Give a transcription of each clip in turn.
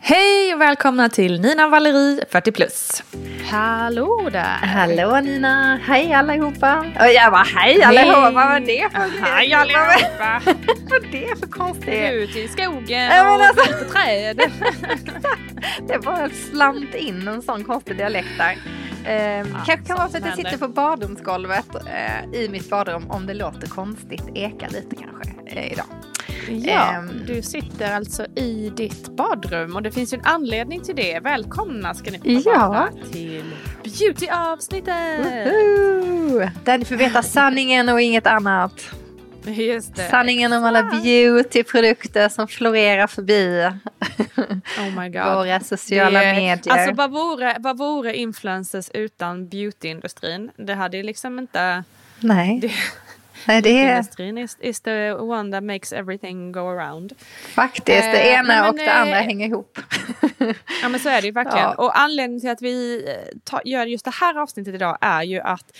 Hej och välkomna till Nina Valerie 40 plus. Hallå där! Hallå Nina, hej allihopa. Och jag bara hej allihopa, vad var det för Hej allihopa! Vad var det för konstigt? Ut i skogen Ja, men och alltså- träd. Det bara slant in en sån konstig dialekt där. Eh, kanske kan vara för att jag sitter på badrumsgolvet eh, i mitt badrum om det låter konstigt, eka lite kanske eh, idag. Ja, Ehm. du sitter alltså i ditt badrum och det finns ju en anledning till det. Välkomna ska ni få Ja. vara till beauty-avsnittet! Woho! Där ni får veta sanningen och inget annat. Just det. Sanningen om alla beautyprodukter som florerar förbi Oh my god. våra sociala Det- medier. Alltså vad vore, vad vore influencers utan beautyindustrin? Det hade ju liksom inte... Nej, Det, nej, det är Beautyindustrin is, is the one that makes everything go around. faktiskt det Eh, ena men, och det andra eh, hänger ihop. Ja men så är det ju verkligen. Ja. Och anledningen till att vi eh, ta, gör just det här avsnittet idag är ju att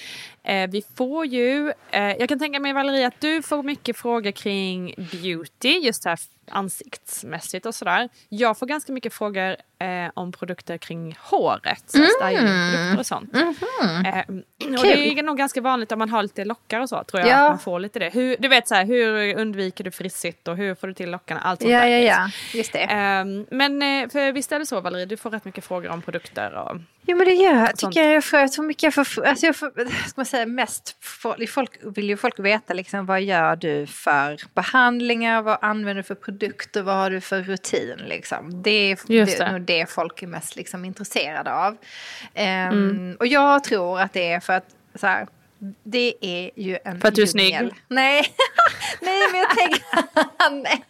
eh, vi får ju, eh, jag kan tänka mig Valerie att du får mycket frågor kring beauty, just här ansiktsmässigt och sådär. Jag får ganska mycket frågor eh, om produkter kring håret, Mm. stylingprodukter och sånt. Eh, och det är nog ganska vanligt om man har lite lockar och så tror jag, Ja. att man får lite det. Hur, du vet så här, hur undviker du frissigt och hur får du till lockarna, allt sånt Ja, där. ja, ja, just det. Ehm, men eh, för visst är det så Valerie, du får rätt mycket frågor om produkter och... Jo men det gör jag. Tycker jag, får, jag tror mycket jag får, alltså jag får, ska man säga mest, folk, vill ju folk veta liksom vad gör du för behandlingar, vad använder du för produkter, vad har du för rutin liksom. Det är, Just det nog det folk är mest liksom intresserade av. Ehm, Mm. Och jag tror att det är för att så här, det är ju en För att du är snygg? Nej, nej men jag tänker, nej.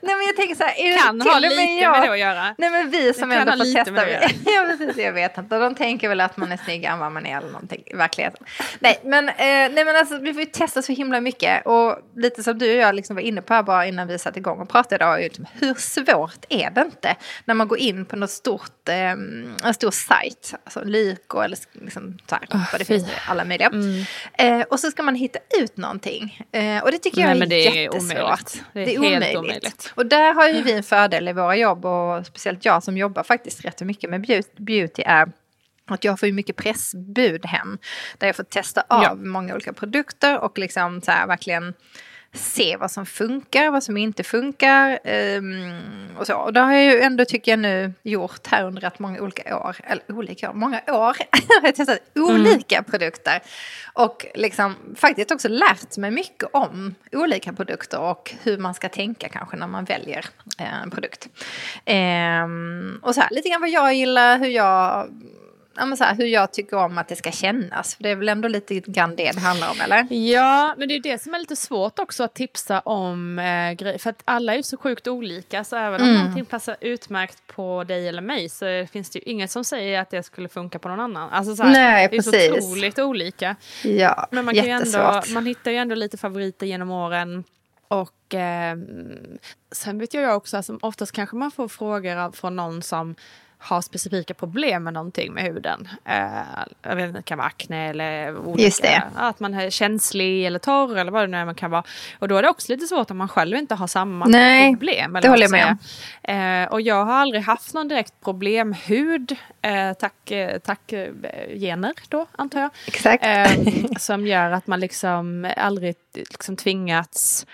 nej men jag tänker så här, är Kan ha med lite jag- med det att göra. Nej men vi som ändå får testa. med ja precis, jag vet inte. De tänker väl att man är snyggare än vad man är eller någonting i verkligheten. Nej men, eh, nej, men alltså, vi får ju testa så himla mycket. Och lite som du och jag liksom var inne på här bara innan vi satte igång och pratade idag. liksom, Hur svårt är det inte när man går in på något stort, eh, en stor sajt. Alltså Lyko eller liksom så här, vad det finns alla medier. Eh, och så ska man hitta ut någonting. Eh, och det tycker jag Nej, är men det är jättesvårt. omöjligt. Det är helt omöjligt. omöjligt. Och där har ju vi en fördel i våra jobb och speciellt jag som jobbar faktiskt rätt mycket med beau- beauty är att jag får ju mycket pressbud hem. Där jag får testa av Ja. många olika produkter och liksom så här verkligen se vad som funkar, vad som inte funkar. ehm, och så. Och det har jag ju ändå tycker jag nu gjort här under rätt många olika år. Eller olika år, många år. har jag testat olika produkter. Och liksom faktiskt också lärt mig mycket om olika produkter och hur man ska tänka kanske när man väljer eh, en produkt. Ehm, och så här, lite grann vad jag gillar, hur jag Ja, så här, hur jag tycker om att det ska kännas. För det är väl ändå lite grann det det handlar om, eller? Ja, men det är det som är lite svårt också att tipsa om eh, grejer. För att alla är ju så sjukt olika. Så även om Mm. någonting passar utmärkt på dig eller mig så finns det ju inget som säger att det skulle funka på någon annan. Alltså så här, Nej, det är så otroligt olika. Ja, Men man, kan ju ändå, jättesvårt. man hittar ju ändå lite favoriter genom åren. Och eh, sen vet jag också, alltså, oftast kanske man får frågor från någon som har specifika problem med någonting med huden. Eh, det kan vara akne eller olika, att man är känslig eller torr eller vad det nu är man kan vara. Och då är det också lite svårt om man själv inte har samma Nej, problem. eller det håller jag säger. Eh, och jag har aldrig haft någon direkt problemhud, eh, tack, eh, tack eh, gener då antar jag. Exakt. Eh, som gör att man liksom aldrig liksom tvingats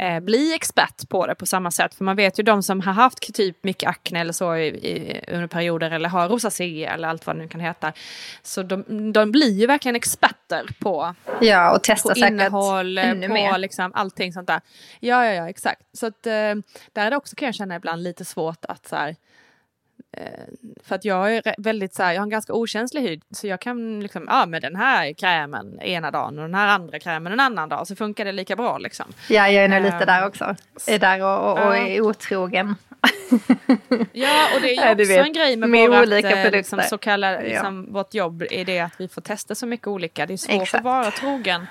eh, bli expert på det på samma sätt. För man vet ju de som har haft typ mycket akne eller så i, i, under perioder eller har rosacé eller allt vad det nu kan heta. Så de, de blir ju verkligen experter på, Ja, och testa på innehåll, eh, ännu på mer. liksom allting sånt där. Ja, ja, ja, exakt. Så att eh, där är det också kan jag känna ibland lite svårt att så här, för att jag är väldigt så här, jag har en ganska okänslig hud så jag kan liksom, ja med den här krämen ena dagen och den här andra krämen en annan dag så funkar det lika bra liksom. Ja, jag är nog lite där också. Är där och, och, och är otrogen. Ja, och det är ju också vet, en grej med, med vårat, olika eh, liksom, så kallade, liksom, Ja. vårt jobb är det att vi får testa så mycket olika. Det är svårt Exakt. att vara trogen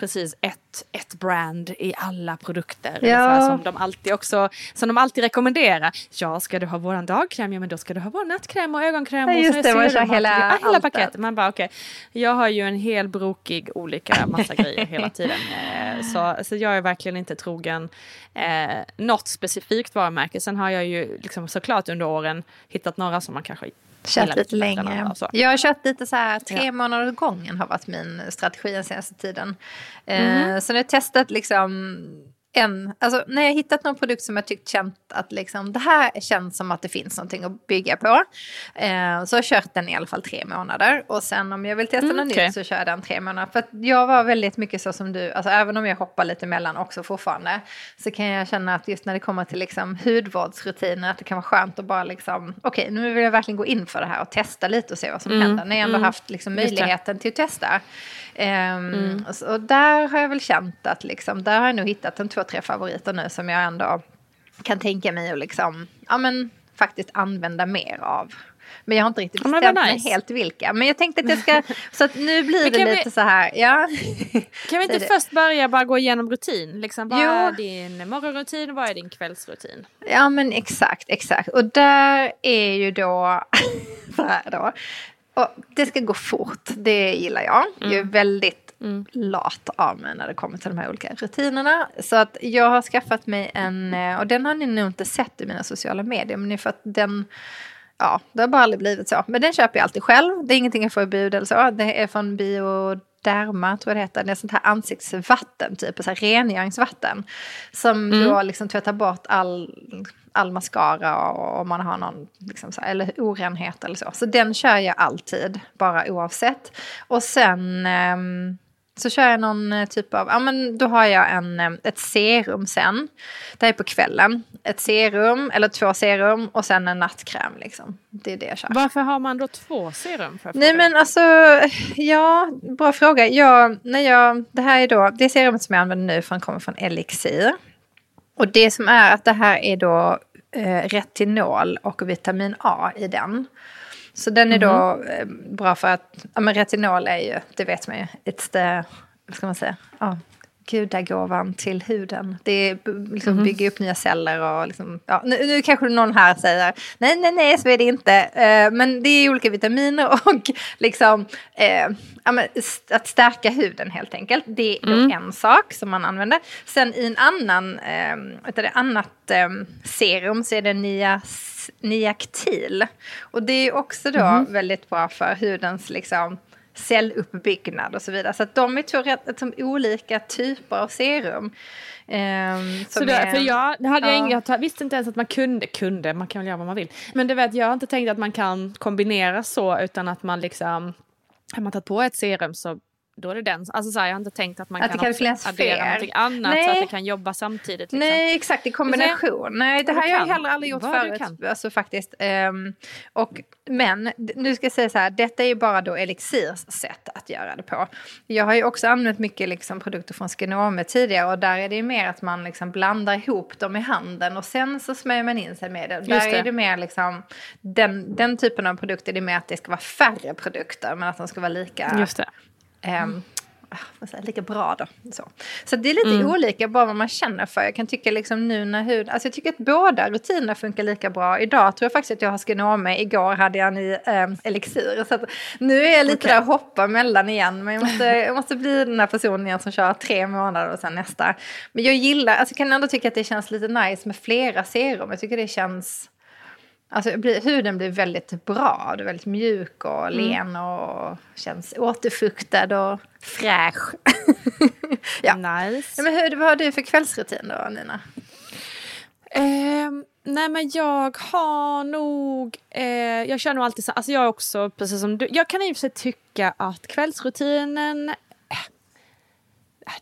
precis ett, ett brand i alla produkter. Ja. Som, de alltid också, som de alltid rekommenderar. Ja, ska du ha våran dagkräm, ja men då ska du ha vår nattkräm och ögonkräm. Ja, och just så är det, man kör och hela hela paketet. Man bara okej, jag har ju en hel brokig olika massa grejer hela tiden. Eh, Så, så jag är verkligen inte trogen eh, något specifikt varumärke. Sen har jag ju liksom såklart under åren hittat några som man kanske Kört lite längre. Jag har kört lite så här tre Ja. månader åt gången har varit min strategi den senaste tiden. Eh, Mhm. så nu har jag testat liksom en, alltså när jag hittat någon produkt som jag tyckt känt att liksom det här känns som att det finns någonting att bygga på. Eh, så har jag kört den i alla fall tre månader och sen om jag vill testa Mm, något okej. nytt så kör jag den tre månader. För jag var väldigt mycket så som du, alltså även om jag hoppar lite mellan också fortfarande så kan jag känna att just när det kommer till liksom hudvårdsrutiner att det kan vara skönt att bara liksom okej nu vill jag verkligen gå in för det här och testa lite och se vad som Mm, händer. När jag ändå mm. haft liksom möjligheten till att testa. Ehm, Mm. och, så, och där har jag väl känt att liksom, där har jag nog hittat en två, tre favoriter nu som jag ändå kan tänka mig att liksom, ja men faktiskt använda mer av. Men jag har inte riktigt bestämt mig nice. helt vilka. Men jag tänkte att jag ska, så att nu blir det lite vi- så här, ja. Kan vi inte det. först börja bara gå igenom rutin? Liksom, vad Jo. är din morgonrutin och vad är din kvällsrutin? Ja men exakt, exakt. Och där är ju då, så här då. Och det ska gå fort, det gillar jag. Jag är väldigt lat av mig när det kommer till de här olika rutinerna. Så att jag har skaffat mig en, eh, och den har ni nog inte sett i mina sociala medier, men för att den Ja, det har bara aldrig blivit så. Men den köper jag alltid själv. Det är ingenting jag får i bud eller så. Det är från Bioderma, tror jag det heter. Det är sånt här ansiktsvatten, typ så här rengöringsvatten. Som då liksom tvättar bort all, all mascara och om man har någon liksom så eller orenhet eller så. Så den kör jag alltid, bara oavsett. Och sen ehm, så kör jag någon eh, typ av, ja men då har jag en, eh, ett serum sen. Det här är på kvällen. Ett serum, eller två serum och sen en nattkräm liksom. Det är det jag kör. Varför har man då två serum? För Nej men alltså, ja, bra fråga. Jag, när jag, det här är då, det serumet som jag använder nu från, kommer från Elixir. Och det som är att det här är då eh, retinol och vitamin A i den. Så den är då eh, bra för att, ja men retinol är ju, det vet man ju, it's the, vad ska man säga, ja, gudagåvan till huden. Det liksom bygger upp nya celler och liksom, ja, nu, nu kanske någon här säger nej, nej, nej, så är det inte. Eh, men det är olika vitaminer och liksom eh, att stärka huden helt enkelt. Det är då en sak som man använder. Sen i en annan, eh, det annat eh, serum så är det nias, Niactil. Och det är också då väldigt bra för hudens liksom celluppbyggnad och så vidare. Så de är två rätt, som olika typer av serum. ehm, Så det, är- för jag, det hade jag, Ja. jag ta- visste inte ens att man kunde, kunde, man kan väl göra vad man vill. Men det vet jag har inte tänkt att man kan kombinera så utan att man liksom, har man tagit på ett serum så då är det den. Alltså så här, jag har inte tänkt att man Att det kan, kan finnas addera fler. någonting annat så Nej. att det kan jobba samtidigt. Liksom. Nej, exakt i kombination. Nej, det här har jag heller aldrig gjort förut. Alltså faktiskt. Ehm, och, men nu ska jag säga så här, detta är ju bara då Elixirs sätt att göra det på. Jag har ju också använt mycket liksom produkter från Skinome tidigare och där är det ju mer att man liksom blandar ihop dem i handen och sen så smörjer man in sig med det. Där det. är det mer liksom, den, den typen av produkter, det är mer att det ska vara färre produkter men att de ska vara lika Ehm, ah, vad säger, jag, lika bra då. Så, så det är lite olika bara vad man känner för. Jag kan tycka liksom nu när hud, alltså jag tycker att båda rutinerna funkar lika bra. Idag tror jag faktiskt att jag har Skinome, igår hade jag en i um, Elixir. Så nu är jag lite Okej. där och hoppar mellan igen. Men jag måste, jag måste bli den här personen igen som kör tre månader och sen nästa. Men jag gillar, alltså jag kan ändå tycka att det känns lite nice med flera serum. Jag tycker det känns... Alltså blir, huden blir väldigt bra, det är väldigt mjuk och Mm. len och känns återfuktad och fräsch. ja. Nice. Men hur, vad har du för kvällsrutin då, Nina? Ehm, nej men jag har nog, eh, jag kör nog alltid så, alltså jag är också precis som du, jag kan i och för sig tycka att kvällsrutinen, eh,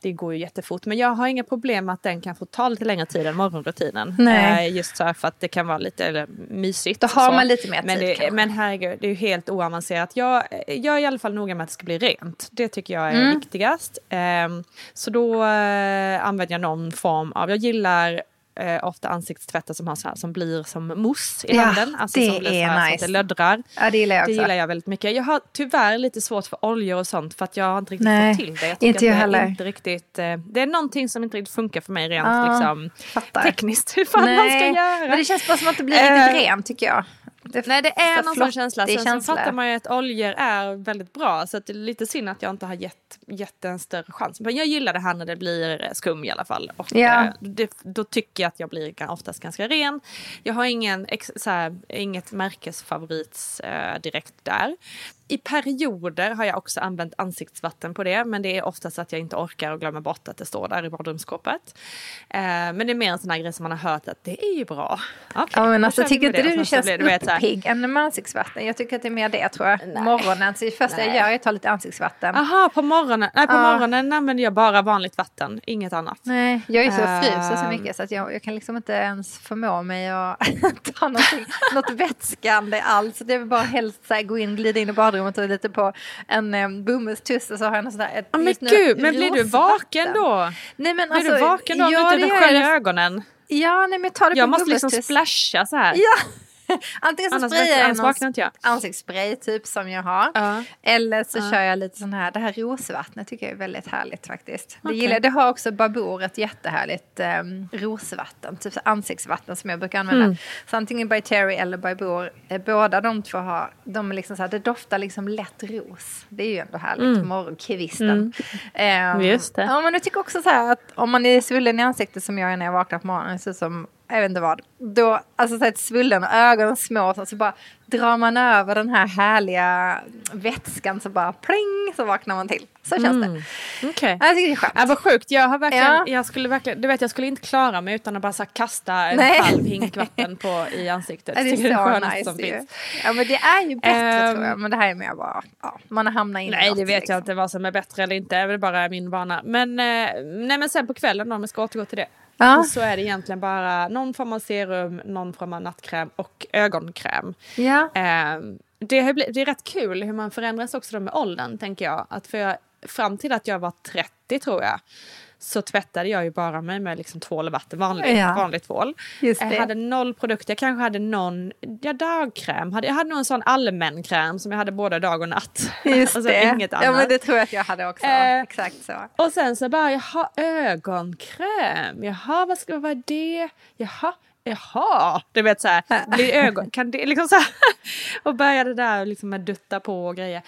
det går ju jättefort. Men jag har inga problem med att den kan få ta lite längre tid än morgonrutinen. Nej. Eh, just så för att det kan vara lite eller, mysigt. Då har så. man lite mer men tid det, kanske. Men herregud, det är ju helt oavancerat. Jag, jag är i alla fall noga med att det ska bli rent. Det tycker jag är Mm. viktigast. Ehm, så då eh, använder jag någon form av, jag gillar eh, ofta ansiktstvättar som, har så här, som blir som mousse i Ja, handen. Alltså det som blir så är här, så att nice. det löddrar. Ja, det gillar jag Det också. gillar jag väldigt mycket. Jag har tyvärr lite svårt för oljor och sånt för att jag har inte riktigt Nej, fått till det. Jag tycker inte jag att det heller. Inte riktigt, eh, det är någonting som inte riktigt funkar för mig rent Ja, liksom, fattar. tekniskt. Hur fan man ska göra. Men det känns bara som att det blir riktigt Eh, rent tycker jag. Det Nej det är någon sån känsla. Sen så känsla. fattar man ju att oljor är väldigt bra så att det är lite synd att jag inte har gett, gett en större chans. Men jag gillar det här när det blir skum i alla fall. Och Ja. eh, det, då tycker jag att jag blir oftast ganska ren. Jag har ingen, så här, inget märkesfavorits eh, direkt där. I perioder har jag också använt ansiktsvatten på det men det är oftast att jag inte orkar och glömmer bort att det står där i badrumsskåpet. Eh, men det är mer en sån här grej som man har hört att det är ju bra. Okej, Ja men alltså tycker inte du det känns än med ansiktsvatten? Jag tycker att det är mer det tror jag. Morgonen, så det första jag Nej. gör är att ta lite ansiktsvatten. Aha, på morgonen. Nej, på Ja. morgonen använder jag bara vanligt vatten, inget annat. Nej, jag är så Ehm. fryser så mycket så att jag, jag kan liksom inte ens förmå mig att ta något vätskande alls. Det är bara helst så här, gå in, glida in i badrummet och lite på en um, bomullstuss och så har jag något sådär. Ett, Ja, men gud, men blir du vaken då? Nej men Blir alltså. du vaken då om ja, du inte sköljer jag. ögonen? Ja, nej men jag tar det Jag på måste liksom splasha så här. Ja, antingen så Annars, sprayar jag annars någon jag. ansiktsspray typ som jag har. Ja. Eller så Ja. kör jag lite sån här, det här rosvattnet tycker jag är väldigt härligt faktiskt. Det, Okej. gillar, det har också Babor ett jättehärligt um, rosvatten, typ ansiktsvatten som jag brukar använda. Mm. Så antingen by Terry eller Babor, eh, båda de två har, de är liksom så här, det doftar liksom lätt ros. Det är ju ändå härligt, morgonkvisten. Ehm, Mm. Just det. Ja men jag tycker också så här att om man är svullen i ansiktet som jag är när jag vaknar på morgonen, så som jag vet inte vad. Då, alltså så ett svullen och ögonen små så, så bara drar man över den här härliga vätskan så bara pling så vaknar man till. Så känns Mm. det. Ja, Jag tycker det är skönt. Ja, vad sjukt. Jag har verkligen, Ja. jag skulle verkligen, du vet jag skulle inte klara mig utan att bara så kasta en Nej. halv hink vatten på i ansiktet. Ja, det är det så skönaste nice som ju. finns. Ja men det är ju bättre Ehm. tror jag. Men det här är mer bara, ja, man har hamnat in Nej det vet liksom. jag inte vad som är bättre eller inte, det är bara min vana. Men, eh, nej, men sen på kvällen då, om vi ska återgå till det. Ja. Så är det egentligen bara någon form av serum, någon form av nattkräm och ögonkräm. Ja. Eh, det, har blivit, det är rätt kul hur man förändras också då med åldern tänker jag. Att för jag, fram till att jag var 30 tror jag så tvättade jag ju bara mig med liksom tvål och vatten, vanlig, Ja. vanlig tvål. Just Jag hade noll produkter, jag kanske hade någon ja, dagkräm. Jag hade nog en sån allmän kräm som jag hade både dag och natt. Just alltså, det. Inget annat. Ja men det tror jag att jag hade också. Eh, Exakt så. Och sen så bara, jaha, ögonkräm. Jaha, vad ska vad är det? Jaha, jaha. Du vet så här, blir ögon, kan det liksom så här. Och började där liksom med dutta på och grejer.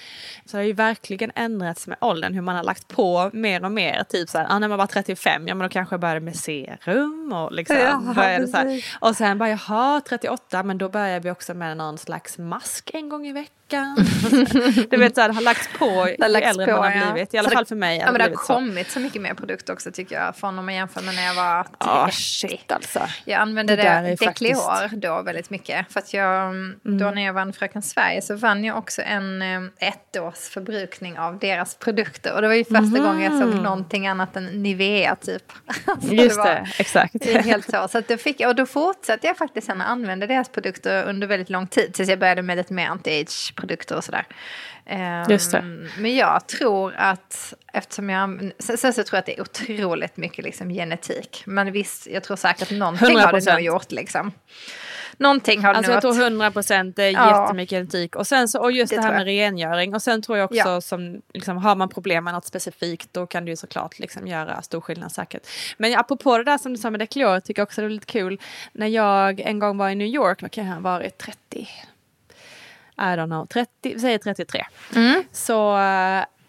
Så det har ju verkligen ändrats med åldern hur man har lagt på mer och mer. Typ så här, ah, när man var 35, ja men då kanske jag började med serum och liksom Ja, började så här. Och sen bara, jaha, 38, men då börjar vi också med någon slags mask en gång i veckan. du vet så här, det har lagts på Det ju äldre på, man har ja. blivit. I alla Så det- fall för mig. Ja, men det har så. kommit så mycket mer produkter också tycker jag. Från om man jämför med när jag var 30. Ja, shit alltså. Jag använde Det det, det faktiskt- Declior då väldigt mycket. För att jag, då när jag vann Fröken Sverige så vann jag också en ett års förbrukning av deras produkter. Och det var ju första gången jag såg någonting annat än Nivea typ. Så Just det, exakt. Det är helt så. så då fick, jag- och då fortsatte jag faktiskt sen använda deras produkter under väldigt lång tid. Tills jag började med lite mer anti-age-produkter och sådär. Ehm, Just det. Men jag tror att eftersom jag sen, sen så tror jag att det är otroligt mycket liksom genetik. Men visst, jag tror säkert att någonting har det 100%. nog gjort liksom. Någonting har det Alltså nog jag tror gjort. 100 procent det är Ja. jättemycket genetik. Och, sen så, och just Det det, här med rengöring. Och sen tror jag också Ja. som, liksom, har man problem med något specifikt då kan det ju såklart liksom, göra stor skillnad säkert. Men apropå det där som du sa med Declior tycker jag också det är lite kul. När jag en gång var i New York, vad kan jag ha varit, 30? I don't know, 30, vi säger 33. Mm. Så,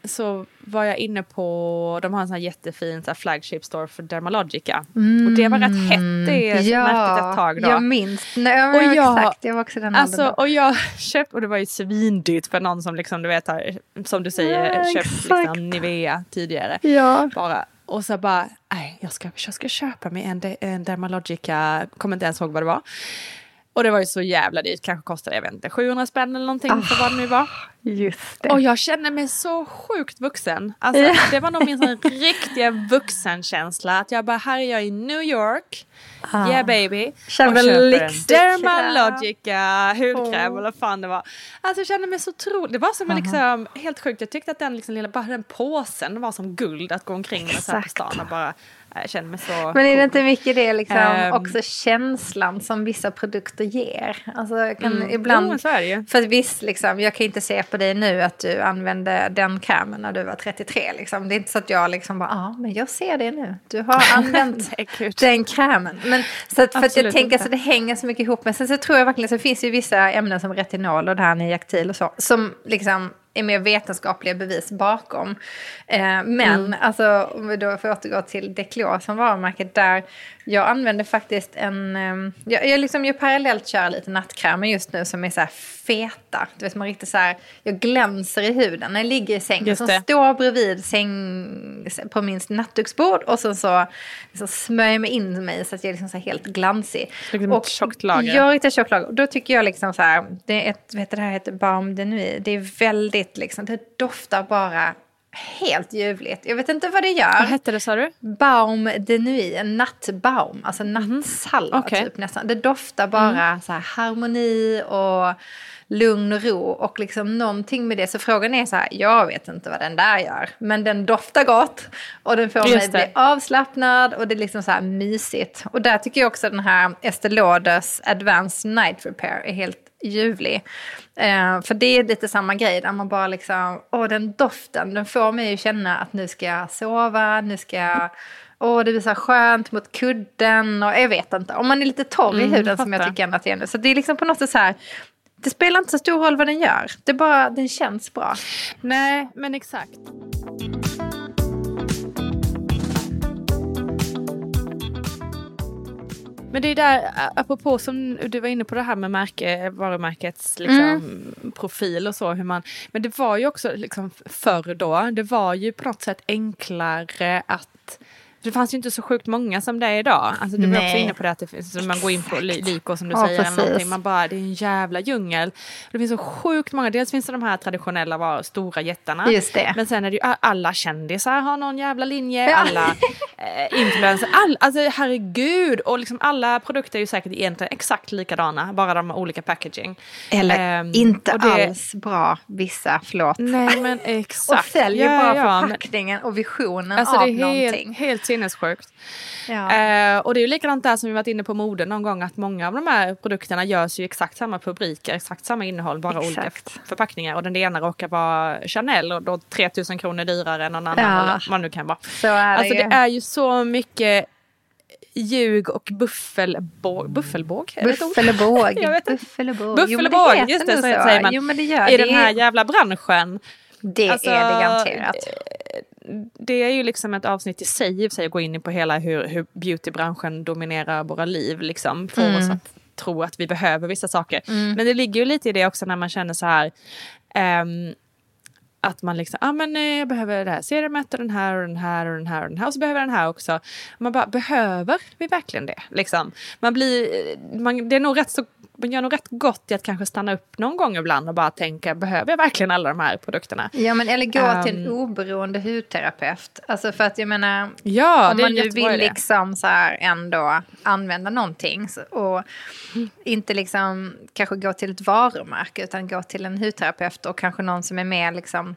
så var jag inne på, de har en sån här jättefin så här flagship store för Dermalogica. Och det var rätt hett det märkte ett tag då. jag minns. Nej, Och jag- exakt, jag var också den Alltså, och jag köpte, och det var ju svindyrt för någon som liksom, du vet, har, som du säger, Ja, köpt liksom Nivea tidigare. Ja. Bara. Och så bara, nej, jag ska, jag ska köpa mig en, en Dermalogica, kommer inte ens ihåg vad det var. Och det var ju så jävla dyrt, kanske kostade jag vet inte, 700 spänn eller någonting oh, för vad det nu var. Just det. Och jag kände mig så sjukt vuxen. Alltså, yeah. Det var nog min sån riktiga vuxenkänsla. Att jag bara, här är jag i New York. Ah. Yeah baby. Känner och köper en Dermalogica hudkräm oh. eller vad fan det var. Alltså jag kände mig så otroligt. Det var som en liksom, helt sjukt. Jag tyckte att den, liksom, lilla, bara den påsen var som guld att gå omkring med så här på stan och bara jag känner mig så... Men är det inte mycket det liksom um, också känslan som vissa produkter ger? Alltså jag kan mm, ibland... Jo. För att visst, liksom, jag kan inte se på dig nu att du använde den krämen när du var 33. Liksom. Det är inte så att jag liksom bara, ja ah, men jag ser det nu. Du har använt den krämen. Men, så att, för att jag tänker att det hänger så mycket ihop. Men sen så tror jag verkligen så finns ju vissa ämnen som retinol och det här Niactil och så. Som liksom är mer vetenskapliga bevis bakom. Eh, men mm. alltså, om vi då får återgå till Declor som varumärket där jag använder faktiskt en... Eh, jag, jag, liksom, jag parallellt kör lite nattkrämer just nu som är så här feta. Du vet man riktigt så här, jag glänser i huden när jag ligger i sängen. Som står bredvid säng, på min nattduksbord och sen så liksom smörjer jag mig in mig så att jag är liksom så helt glansig. Liksom och ett tjockt lager. Jag riktigt tjockt lager. Då tycker jag liksom så här, det är ett, vet det här heter Balm de Nuit. Det är väldigt liksom, det doftar bara helt ljuvligt. Jag vet inte vad det gör. Vad hette det sa du? Baum de nuit, en nattbaum, alltså mhm. nattsalva mm. okay. typ nästan. Det doftar bara mm. så här harmoni och lugn och ro och liksom någonting med det. Så frågan är så här, jag vet inte vad den där gör, men den doftar gott och den får mig bli avslappnad och det är liksom så här mysigt. Och där tycker jag också den här Estée Lauders Advanced Night Repair är helt ljuvlig. Eh, för det är lite samma grej där man bara liksom, åh den doften, den får mig att känna att nu ska jag sova, nu ska jag Åh, det blir så skönt mot kudden och jag vet inte. Om man är lite torr i mm, huden som jag tycker ändå att det är nu. Så det är liksom på något sätt så här, det spelar inte så stor roll vad den gör. Det bara, den känns bra. Nej, men exakt. Men det är där, apropå som du var inne på det här med märke, varumärkets liksom, mm. profil och så. Hur man, men det var ju också liksom, förr då, det var ju på något sätt enklare att det fanns ju inte så sjukt många som det är idag. Alltså du var också inne på det att det finns, man går in på Lyko som du ja, säger. Eller någonting. Man bara, det är en jävla djungel. Det finns så sjukt många. Dels finns det de här traditionella var, stora jättarna. Just det. Men sen är det ju alla kändisar har någon jävla linje. Ja. Alla eh, influencers. All, alltså herregud. Och liksom alla produkter är ju säkert egentligen exakt likadana. Bara de har olika packaging. Eller um, inte det, alls bra vissa, förlåt. Nej men exakt. och säljer ja, bara ja, förpackningen och visionen alltså, av det är någonting. Helt, helt sinnessjukt. Ja. Eh, och det är ju likadant där som vi varit inne på mode någon gång att många av de här produkterna görs ju exakt samma publiker, exakt samma innehåll, bara exakt. olika förpackningar. Och den ena råkar vara Chanel och då 3000 kronor dyrare än någon annan ja. eller vad nu kan vara. Så är det alltså ju. det är ju så mycket ljug och buffelbåg. Buffelbåg? Buffelbåg. Buffelbåg. Buffelbåg, just det, så säger man. Jo, men det gör I det. den här jävla branschen. Det alltså, är det garanterat det är ju liksom ett avsnitt i sig, i sig att gå in på hela hur, hur beautybranschen dominerar våra liv. Liksom, får mm. oss att tro att vi behöver vissa saker. Mm. Men det ligger ju lite i det också när man känner så här. Um, att man liksom, ja ah, men jag behöver det här serumet och den här och den här och den här och den här och så behöver jag den här också. man bara, behöver vi verkligen det? Liksom. Man blir, man, det är nog rätt så man gör nog rätt gott i att kanske stanna upp någon gång ibland och bara tänka, behöver jag verkligen alla de här produkterna? Ja, men eller gå um, till en ehm. oberoende hudterapeut. Alltså för att jag menar, ja, om man nu vill liksom så här ändå använda någonting och inte liksom kanske gå till ett varumärke utan gå till en hudterapeut och kanske någon som är mer liksom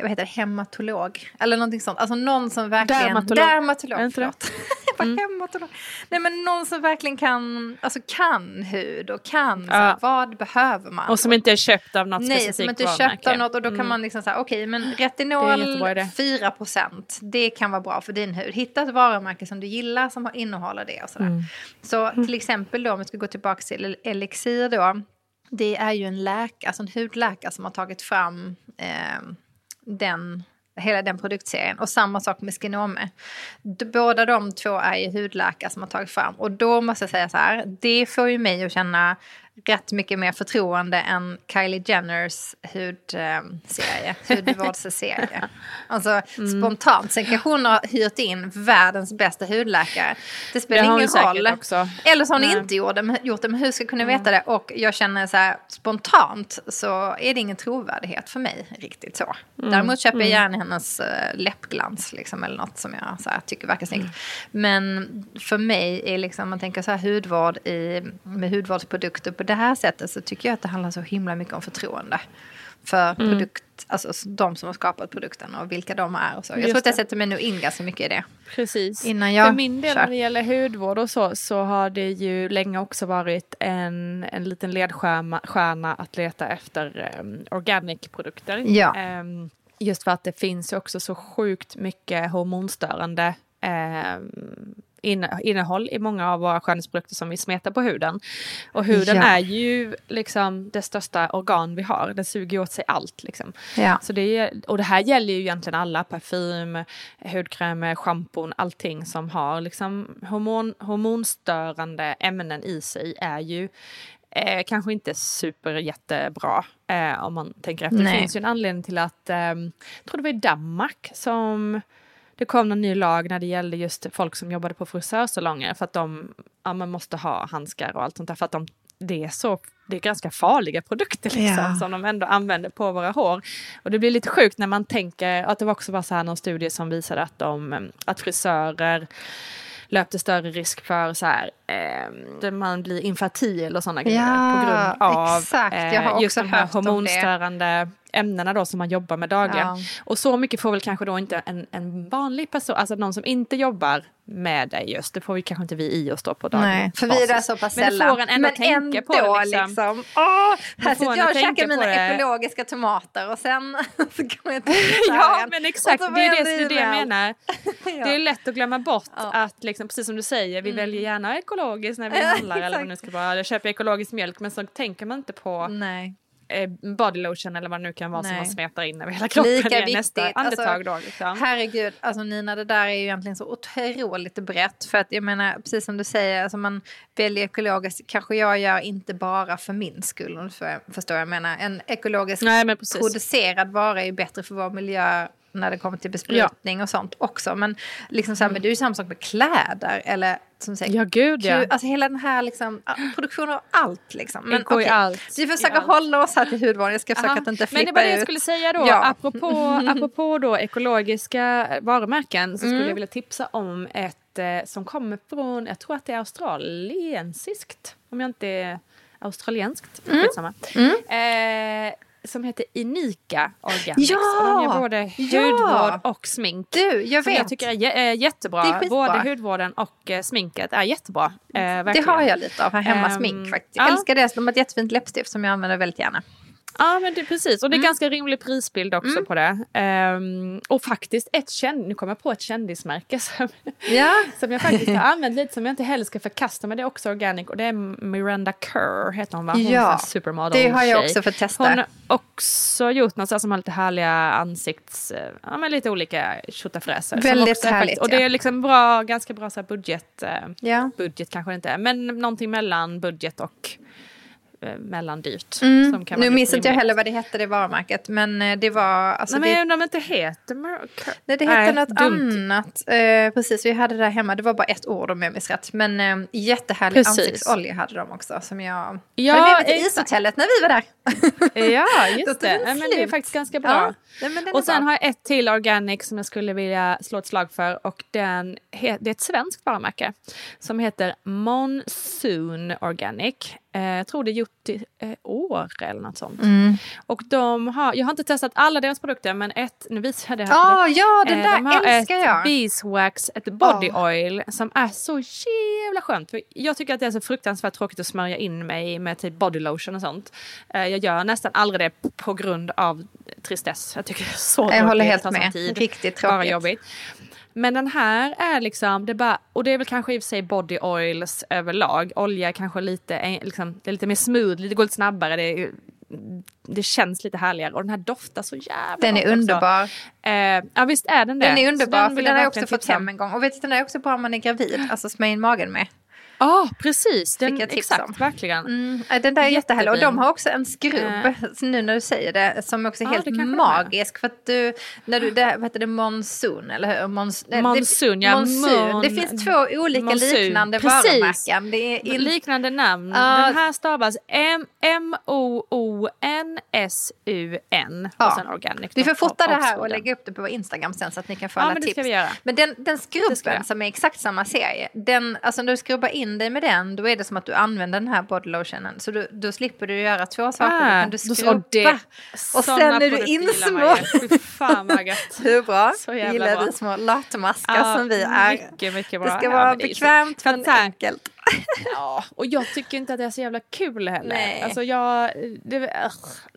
vad heter det, hematolog. Eller någonting sånt. Alltså någon som verkligen... Dermatolog. Dermatolog, förlåt. mm. hematolog. Nej men någon som verkligen kan, alltså kan hud och kan, ja. så, vad behöver man? Och som inte är köpt av något Nej, specifikt Nej, som inte är köpt av något och då mm. kan man liksom säga, okej okay, men retinol 4% det kan vara bra för din hud. Hitta ett varumärke som du gillar som innehåller det och sådär. Mm. Så till exempel då, om vi ska gå tillbaka till Elixir då, det är ju en läkare, alltså en hudläkare som har tagit fram eh, den, hela den produktserien. Och samma sak med Skinome. Båda de två är ju hudläkare som har tagit fram. Och då måste jag säga så här, det får ju mig att känna rätt mycket mer förtroende än Kylie Jenners hudserie, hudvårdsserie. Alltså mm. spontant, sen kanske hon har hyrt in världens bästa hudläkare. Det spelar det ingen roll. Också. Eller så har hon inte gjort det, gjort det, men hur ska jag kunna mm. veta det? Och jag känner så här, spontant så är det ingen trovärdighet för mig riktigt så. Mm. Däremot köper jag mm. gärna hennes uh, läppglans liksom, eller något som jag så här, tycker verkar snyggt. Mm. Men för mig är liksom, man tänker så här hudvård i, med hudvårdsprodukter på det här sättet så tycker jag att det handlar så himla mycket om förtroende. För mm. produkt, alltså de som har skapat produkten och vilka de är. Och så. Jag Just tror att jag sätter mig nog in ganska mycket i det. Precis. Innan jag För min del kör. när det gäller hudvård och så, så har det ju länge också varit en, en liten ledstjärna att leta efter um, organic-produkter. Ja. Um, just för att det finns också så sjukt mycket hormonstörande um, innehåll i många av våra skönhetsprodukter som vi smetar på huden. Och huden ja. är ju liksom det största organ vi har. Den suger åt sig allt. Liksom. Ja. Så det, och det här gäller ju egentligen alla, parfym, hudkrämer, schampon, allting som har liksom hormon, hormonstörande ämnen i sig är ju Eh, kanske inte super jättebra eh, om man tänker efter. Nej. Det finns ju en anledning till att, eh, jag tror det var i Danmark som det kom en ny lag när det gällde just folk som jobbade på frisörsalonger för att de ja, man måste ha handskar och allt sånt där för att de, det är så det är ganska farliga produkter liksom, yeah. som de ändå använder på våra hår. Och det blir lite sjukt när man tänker att det var också var så här någon studie som visade att, de, att frisörer löpte större risk för så här, eh, man blir infertil och sådana grejer ja, på grund av eh, just de här hormonstörande ämnena då som man jobbar med dagligen. Ja. Och så mycket får väl kanske då inte en, en vanlig person, alltså någon som inte jobbar med det just, det får vi kanske inte vi i oss då på dagen. Nej, för vi är där så pass sällan. Men får en ändå Men tänka ändå, på det liksom. liksom. Åh, här sitter jag och käkar mina ekologiska tomater och sen så kommer jag till Ja men exakt, det är det, det, det jag menar. ja. Det är lätt att glömma bort ja. att liksom, precis som du säger, vi mm. väljer gärna ekologiskt när vi handlar eller vad nu ska vara, eller köper ekologisk mjölk men så tänker man inte på Nej bodylotion eller vad det nu kan vara Nej. som man smetar in över hela kroppen Lika igen nästa alltså, andetag. Alltså, då, liksom. Herregud, alltså Nina det där är ju egentligen så otroligt brett. För att jag menar, precis som du säger, alltså man väljer ekologiskt, kanske jag gör inte bara för min skull, för, förstår jag menar. En ekologiskt Nej, producerad vara är ju bättre för vår miljö när det kommer till besprutning ja. och sånt också. Men liksom så här, men det är ju samma sak med kläder eller som säger, ja, gud ja. Alltså hela den här liksom, produktionen av allt liksom. Men okej, okay, allt. vi försöker hålla oss här till hudvården. Jag ska försöka Aha. att inte flippa ut. Men det var det jag skulle säga då. Ja. Apropå, apropå då ekologiska varumärken så skulle mm. jag vilja tipsa om ett eh, som kommer från, jag tror att det är australiensiskt. Om jag inte är australienskt. Mm. Skitsamma. Mm. Eh, som heter Inika Organics. Ja! Och de gör både hudvård och smink. Du, jag vet. jag tycker är jättebra. Är både hudvården och eh, sminket är jättebra. Eh, det har jag lite av här hemma, um, smink faktiskt. Jag ja. älskar det. De har ett jättefint läppstift som jag använder väldigt gärna. Ja men det, precis och det är mm. ganska rimlig prisbild också mm. på det. Um, och faktiskt ett känd, nu kommer jag på ett kändismärke som, ja. som jag faktiskt har använt lite som jag inte heller ska förkasta men det är också organic och det är Miranda Kerr heter hon va? Hon ja, supermodel det har jag också fått testa. Hon har också gjort något som har lite härliga ansikts, ja men lite olika tjotafräser. Väldigt härligt. och det är liksom bra, ganska bra så budget, eh, ja. budget kanske inte är men någonting mellan budget och eh, mellandyrt. Mm. Som kan nu minns inte jag heller vad det hette det varumärket men eh, det var... Alltså Nej, men jag undrar om det inte heter Nej det hette något dumt. annat. Eh, precis vi hade det där hemma, det var bara ett ord om jag minns rätt. Men eh, jättehärlig precis. ansiktsolja hade de också som jag ja, hade med mig till ishotellet när vi var där. ja just det, Nej, men det är faktiskt ganska bra. Ja, och sen bra. har jag ett till organic som jag skulle vilja slå ett slag för och den, det är ett svenskt varumärke som heter Monsoon Organic. Eh, jag tror det är gjort i eh, år eller något sånt. Mm. Och de har, jag har inte testat alla deras produkter men ett, nu visar jag det här. Oh, ja, den eh, där de har älskar ett jag. beeswax, ett body oh. oil som är så jävla skönt. För jag tycker att det är så fruktansvärt tråkigt att smörja in mig med typ body lotion och sånt. Eh, jag gör nästan aldrig det på grund av tristess. Jag tycker det är så Jag håller helt med. Tid. Riktigt tråkigt. Bara jobbigt. Men den här är liksom, det bara, och det är väl kanske i och för sig body oils överlag. Olja är kanske lite, eh, liksom, det är lite mer smooth, det går lite snabbare. Det, det känns lite härligare och den här doftar så jävla Den är underbar. Eh, ja visst är den det. Den är underbar den för den har jag också fått hem en gång. Och vet du, den är också bra om man är gravid, alltså smörja in magen med. Ja, ah, precis. Den, exakt, om. verkligen. Mm, ja, den där är jättehärlig. Och de har också en skrubb, Eh. nu när du säger det, som också är Ja, helt magisk. För att du, när du, det, vad heter det, monsun, eller hur? Mons, Monsun, det, ja, monsun. mon- det finns två olika monsun. liknande Precis. varumärken. Det är in, Liknande namn. Ja. Den här stavas M- M-O-O-N-S-U-N. Ja. Och sen organic. vi får fota det här och lägga upp det på Instagram sen så att ni kan få Ja, alla men det tips. ska vi göra. Men den, den skrubben som är exakt samma serie, den, alltså när du skrubbar in dig med den, då är det som att du använder den här bodylotionen. Så du, då slipper du göra två saker, Ah, kan du skrubba. och det- och Såna sen är du insmord. fan vad gött. Hur bra? Så jävla Gillar bra. vi små latmaskar Ja, som vi är. Mycket, mycket bra. Det ska Ja, vara men så- bekvämt men så här- enkelt. Ja, och jag tycker inte att det är så jävla kul heller. Nej. Alltså jag... Det.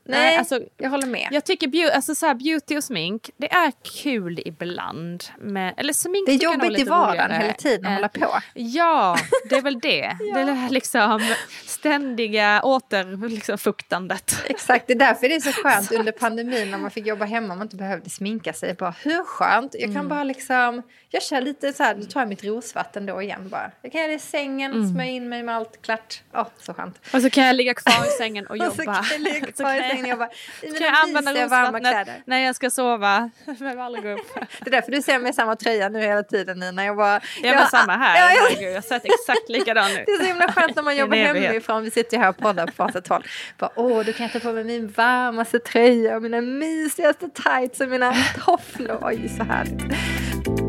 Nej, alltså, jag håller med. jag tycker beau- alltså så här, beauty och smink, det är kul ibland. Men, eller smink det är jobbigt i vardagen roligare. hela tiden att hålla på. Ja, det är väl det. Det är det här liksom ständiga återfuktandet. Liksom. Exakt, det är därför det är så skönt under pandemin när man fick jobba hemma och man inte behövde sminka sig. Bara, hur skönt? Jag kan Mm. bara liksom, jag kör lite så här, nu tar jag mitt rosvatten då igen bara. Jag kan göra det i sängen, Mm. smörja in mig med allt klart. Åh, så skönt. Och så kan jag ligga kvar i sängen och Och så jobba. kan jag ligga kvar i kan sängen och jag- i kan jag använda rosvattnet när jag ska sova. Jag behöver aldrig gå upp. Det är därför du ser mig i samma tröja nu hela tiden Nina. Jag bara, Det var samma här. Ja, jag- jag har sett exakt likadan ut. Det är så himla skönt när man jobbar hemifrån. Vi sitter ju här och poddar på varsitt håll. Bara, Åh, då kan jag ta på mig min varmaste tröja och mina mysigaste tights och mina tofflor. Oj, så härligt.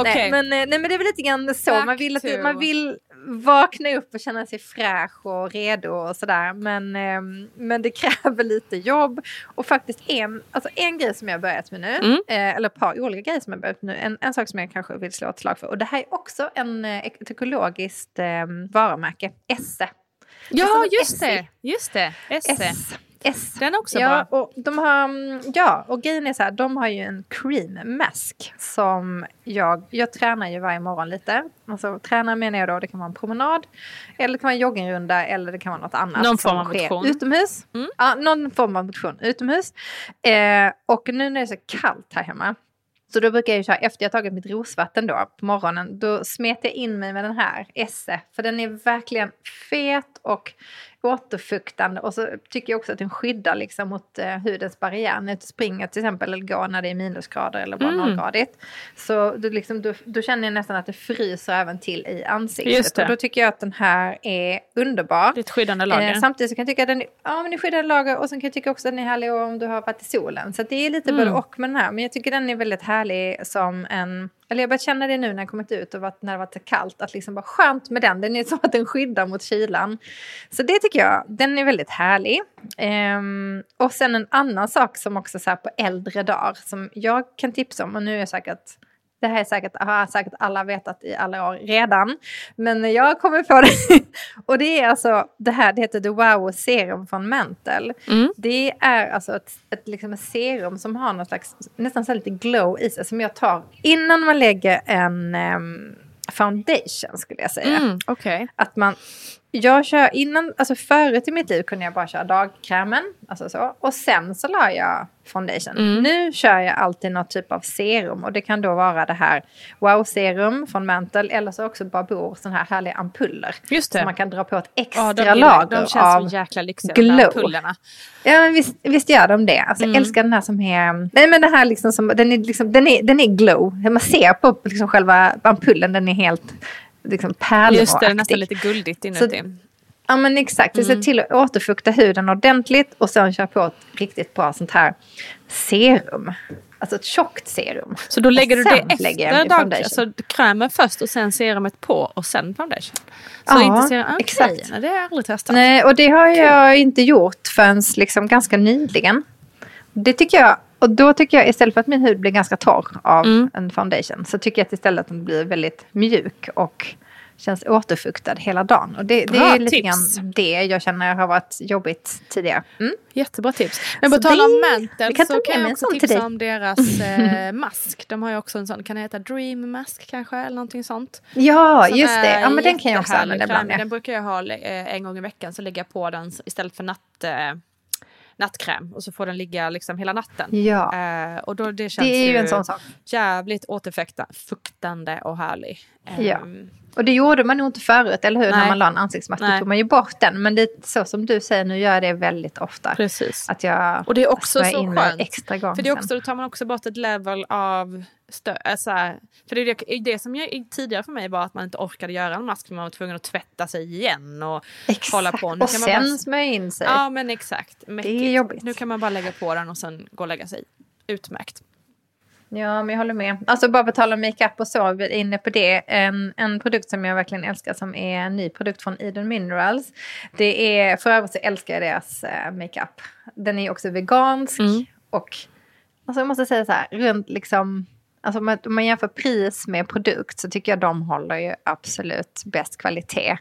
Okej. Nej, men, eh, nej, men det är väl lite grann så. Back Man vill, att, to- man vill vakna upp och känna sig fräsch och redo och sådär. Men, ehm, men det kräver lite jobb. Och faktiskt en, alltså en grej som jag har börjat med nu, Mm. eh, eller ett par olika grejer som jag har börjat med nu. En, en sak som jag kanske vill slå ett slag för. Och det här är också en, eh, ett ekologiskt eh, varumärke, Esse. Ja, just det. Just det. Esse. S. S. Den är också ja, bra. Och de har, mm, ja, och grejen är så här, de har ju en cream mask som jag, jag tränar ju varje morgon lite. Alltså tränar menar jag då, det kan vara en promenad, eller det kan vara en joggingrunda, eller det kan vara något annat Någon form av motion. utomhus. Mm. Ja, någon form av motion utomhus. Eh, och nu när det är så kallt här hemma, så då brukar jag ju köra, efter jag tagit mitt rosvatten då på morgonen, då smetar jag in mig med den här Esse. För den är verkligen fet och återfuktande. Och så tycker jag också att den skyddar liksom mot eh, hudens barriär. När du springer till exempel eller går när det är minusgrader eller bara Mm. nollgradigt. Så du liksom, du, då känner jag nästan att det fryser även till i ansiktet. Och då tycker jag att den här är underbar. Det är ett skyddande lager. Eh, samtidigt så kan jag tycka att den är, ja, men är skyddande lager och sen kan jag tycka också att den är härlig om du har varit i solen. Så det är lite Mm. både och med den här. Men jag tycker den är väldigt härlig som en... Eller jag har börjat känna det nu när jag kommit ut och varit, när det varit kallt. Att liksom bara skönt med den. Den är som att den skyddar mot kylan. Så det tycker jag, den är väldigt härlig. Ehm, och sen en annan sak som också så här på äldre dagar som jag kan tipsa om. Och nu är jag säkert det här är säkert, har säkert alla vetat i alla år redan. Men jag kommer på det. och det är alltså det här, det heter The Wow Serum från Mantle. Mm. Det är alltså ett, ett, liksom ett serum som har någon slags, nästan så lite glow i sig. Som jag tar innan man lägger en ehm, foundation skulle jag säga. Mm, Okej. Att man jag kör innan, alltså förut i mitt liv kunde jag bara köra dagkrämen, alltså så. Och sen så la jag foundation. Mm. Nu kör jag alltid någon typ av serum och det kan då vara det här wow-serum från Mantle eller så också Babor, sådana här härliga ampuller. Just det. Så man kan dra på ett extra Ja, de, lager de känns av så jäkla lyxiga, glow. ampullerna. Ja, men visst, visst gör de det. Alltså, Mm. Jag älskar den här som är... Nej, men den här liksom som... Den är, liksom, den är, den är glow. Man ser på liksom själva ampullen, den är helt liksom pärlaktig. Just det, det är nästan lite guldigt inuti. Ja, men exakt. Det Mm. till att återfukta huden ordentligt och sen köra på ett riktigt bra sånt här serum. Alltså ett tjockt serum. Så då lägger du Och det lägger jag efter dag, alltså krämen först och sen serumet på och sen foundation? Så Ja, inte serum, okej, exakt. nej, det har jag aldrig testat. Nej, och det har jag inte gjort förrän liksom ganska nyligen. Det tycker jag, och då tycker jag istället för att min hud blir ganska torr av Mm. en foundation så tycker jag att istället att den blir väldigt mjuk och känns återfuktad hela dagen. Och det, det Bra är lite tips. grann det jag känner har varit jobbigt tidigare. Mm. Jättebra tips. Men på tal om kan ta så kan jag också tipsa om deras eh, mask. De har ju också en sån, kan det heta Dream Mask kanske eller någonting sånt? Ja, Som just det. Ja, men den kan jag också använda ibland. Den brukar jag ha eh, en gång i veckan så lägger jag på den istället för natt, eh, nattkräm och så får den ligga liksom hela natten. Ja. Eh, och då, det känns Det är ju en sån sak. jävligt återfuktande och härlig. Ja. Och det gjorde man nog inte förut, eller hur? När Nej. man la en ansiktsmask, Nej. tog man ju bort den. Men det är så som du säger, nu gör jag det väldigt ofta. Precis. Att jag Och det är också så in skönt. extra gång För det är också, då tar man också bort ett level av stö- alltså, För det är det, det som jag, tidigare för mig var att man inte orkade göra en mask för man var tvungen att tvätta sig igen och Exakt. hålla på. Nu och sen bara, smörja in sig. Ja men exakt. Mäckigt. är jobbigt. Nu kan man bara lägga på den och sen gå och lägga sig. Utmärkt. Ja, men jag håller med. Alltså bara på tal om makeup och så, vi är inne på det. En, en produkt som jag verkligen älskar som är en ny produkt från Eden Minerals. Det är, för övrigt så älskar jag deras eh, makeup. Den är också vegansk Mm. och alltså jag måste säga så här, runt liksom Alltså om man, om man jämför pris med produkt så tycker jag de håller ju absolut bäst kvalitet.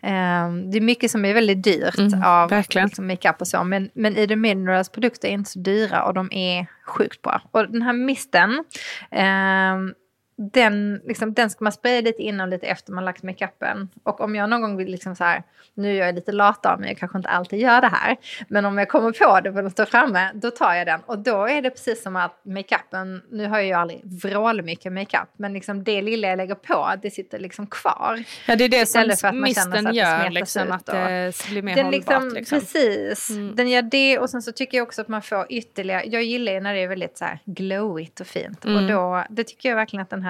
Ehm, det är mycket som är väldigt dyrt Mm, av verkligen. liksom, makeup och så. Men, men Eden Minerals produkter är inte så dyra och de är sjukt bra. Och den här misten, ehm, den, liksom, den ska man spraya lite innan och lite efter man lagt makeupen. Och om jag någon gång vill liksom så här, nu är jag lite lat av mig, jag kanske inte alltid gör det här. Men om jag kommer på det för den står framme, då tar jag den. Och då är det precis som att makeupen, nu har jag ju aldrig vrålmycket makeup, men liksom det lilla jag lägger på, det sitter liksom kvar. Ja det är det som för att man känner så misten gör liksom att och- det blir mer Den hållbart. liksom, Liksom. Precis, Mm. den gör det och sen så tycker jag också att man får ytterligare, jag gillar ju när det är väldigt så här glowigt och fint. Och Mm. då, det tycker jag verkligen att den här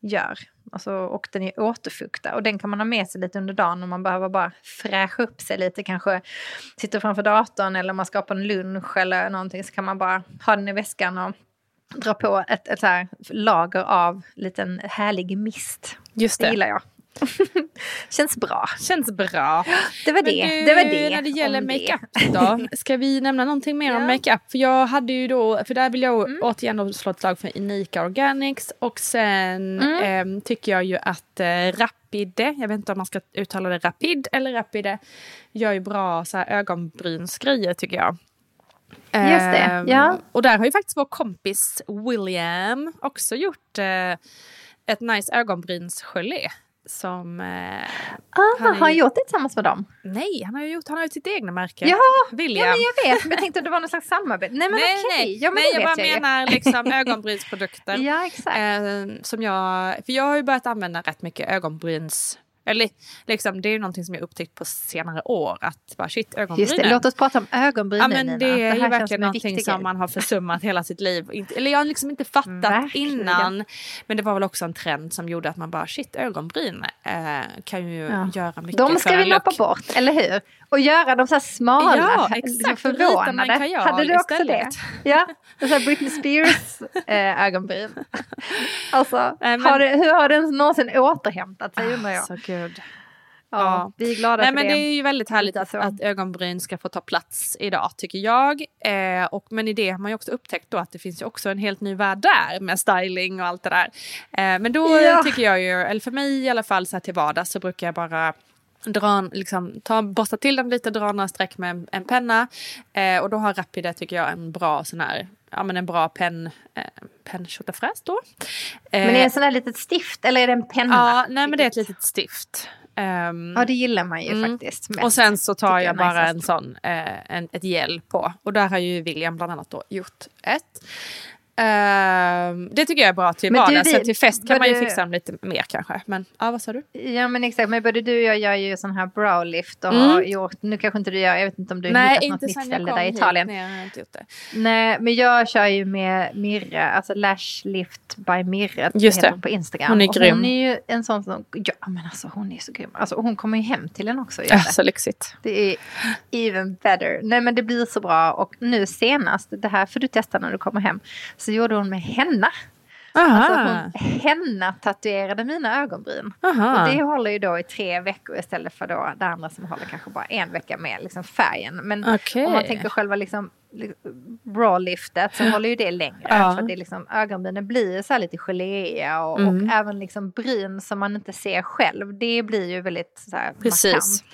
gör. Alltså, och den är återfuktad och den kan man ha med sig lite under dagen om man behöver bara fräscha upp sig lite. Kanske sitter framför datorn eller man ska på en lunch eller någonting så kan man bara ha den i väskan och dra på ett, ett här lager av liten härlig mist. Just Det det. gillar jag. Känns bra. Känns bra. Det var det. du, det var det. När det gäller om makeup då, ska vi nämna någonting mer om Ja. makeup? För jag hade ju då, för där vill jag återigen då slå ett slag för Unika Organics och sen ehm, tycker jag ju att eh, Rapide, jag vet inte om man ska uttala det Rapid eller Rapide, gör ju bra så här ögonbrynsgrejer tycker jag. Just det, Ehm, ja. Och där har ju faktiskt vår kompis William också gjort eh, ett nice ögonbrynsgelé. Som... Eh, Ah, Han har han gjort det tillsammans med dem? nej, han har ju gjort han har ju sitt egna märke. Ja, William. Ja, men jag vet. Men jag tänkte att det var någon slags samarbete. Nej, men nej, okej. nej. Ja, men nej jag bara jag ju. menar liksom ögonbrynsprodukter. Ja, exakt. Eh, som jag, för jag har ju börjat använda rätt mycket ögonbryns... Eller liksom, det är ju någonting som jag upptäckt på senare år. Att bara shit, ögonbrynen. Just det, låt oss prata om ögonbryn Ja men det är ju verkligen någonting som man har försummat hela sitt liv. Inte- Eller jag har liksom inte fattat Verkligen. innan. Men det var väl också en trend som gjorde att man bara shit ögonbryn eh, kan ju Ja. göra mycket De ska vi lappa bort, eller hur? Och göra dem så här smala. Ja, exakt. Förvånade. Hade du också istället. det? Ja, så här Britney Spears eh, ögonbryn. Alltså, Nej, men- har det, hur har den någonsin återhämtat sig undrar jag. Så gud. Ja, ja. Vi är glada Nej för men det. det är ju väldigt härligt att, att ögonbryn ska få ta plats idag tycker jag. Eh, och, men i det har man ju också upptäckt då att det finns ju också en helt ny värld där med styling och allt det där. Eh, men då Ja. tycker jag ju, eller för mig i alla fall så här till vardags så brukar jag bara dra, en- liksom, ta, borsta till den lite, dra några streck med en, en penna. Eh, och då har Rapide tycker jag en bra sån här, ja men en bra penn, eh, penntjotafräs då. Eh, Men är det en sån här litet stift eller är det en penna? Ja, nej men det är ett litet stift. Ehm, Ja, det gillar man ju Mm. faktiskt. Mest. och sen så tar jag jag bara en sån, eh, en, ett gel på. Och där har ju William bland annat då gjort ett. Ehm, det tycker jag är bra till Men du, vardagen. Sen vi- till fest kan man ju både- fixa dem lite mer kanske. Men ja, vad sa du? Ja men exakt, men både du och jag gör ju sån här browlift och Mm. har gjort, nu kanske inte du gör, jag vet inte om du Nej, hittat något nytt ställe där i Italien. jag inte gjort det. Nej, men jag kör ju med Mirre, alltså Lash Lift by Mirre Just det. hon på Instagram. Hon är och grym. Hon är ju en sån som, ja men alltså hon är så grym. Alltså hon kommer ju hem till en också. och Ja, det. så lyxigt. Det är even better. Nej men det blir så bra och nu senast, det här får du testa när du kommer hem, så gjorde hon med henna. Alltså Aha. hon henna tatuerade mina ögonbryn. Aha. Och det håller ju då i tre veckor istället för då det andra som håller kanske bara en vecka med liksom färgen. Men Okej. om man tänker själva liksom raw-liftet så håller ju det längre. Ja. För det liksom, ögonbrynen blir så lite geléiga och, Mm. och även liksom bryn som man inte ser själv. Det blir ju väldigt så här Precis. markant.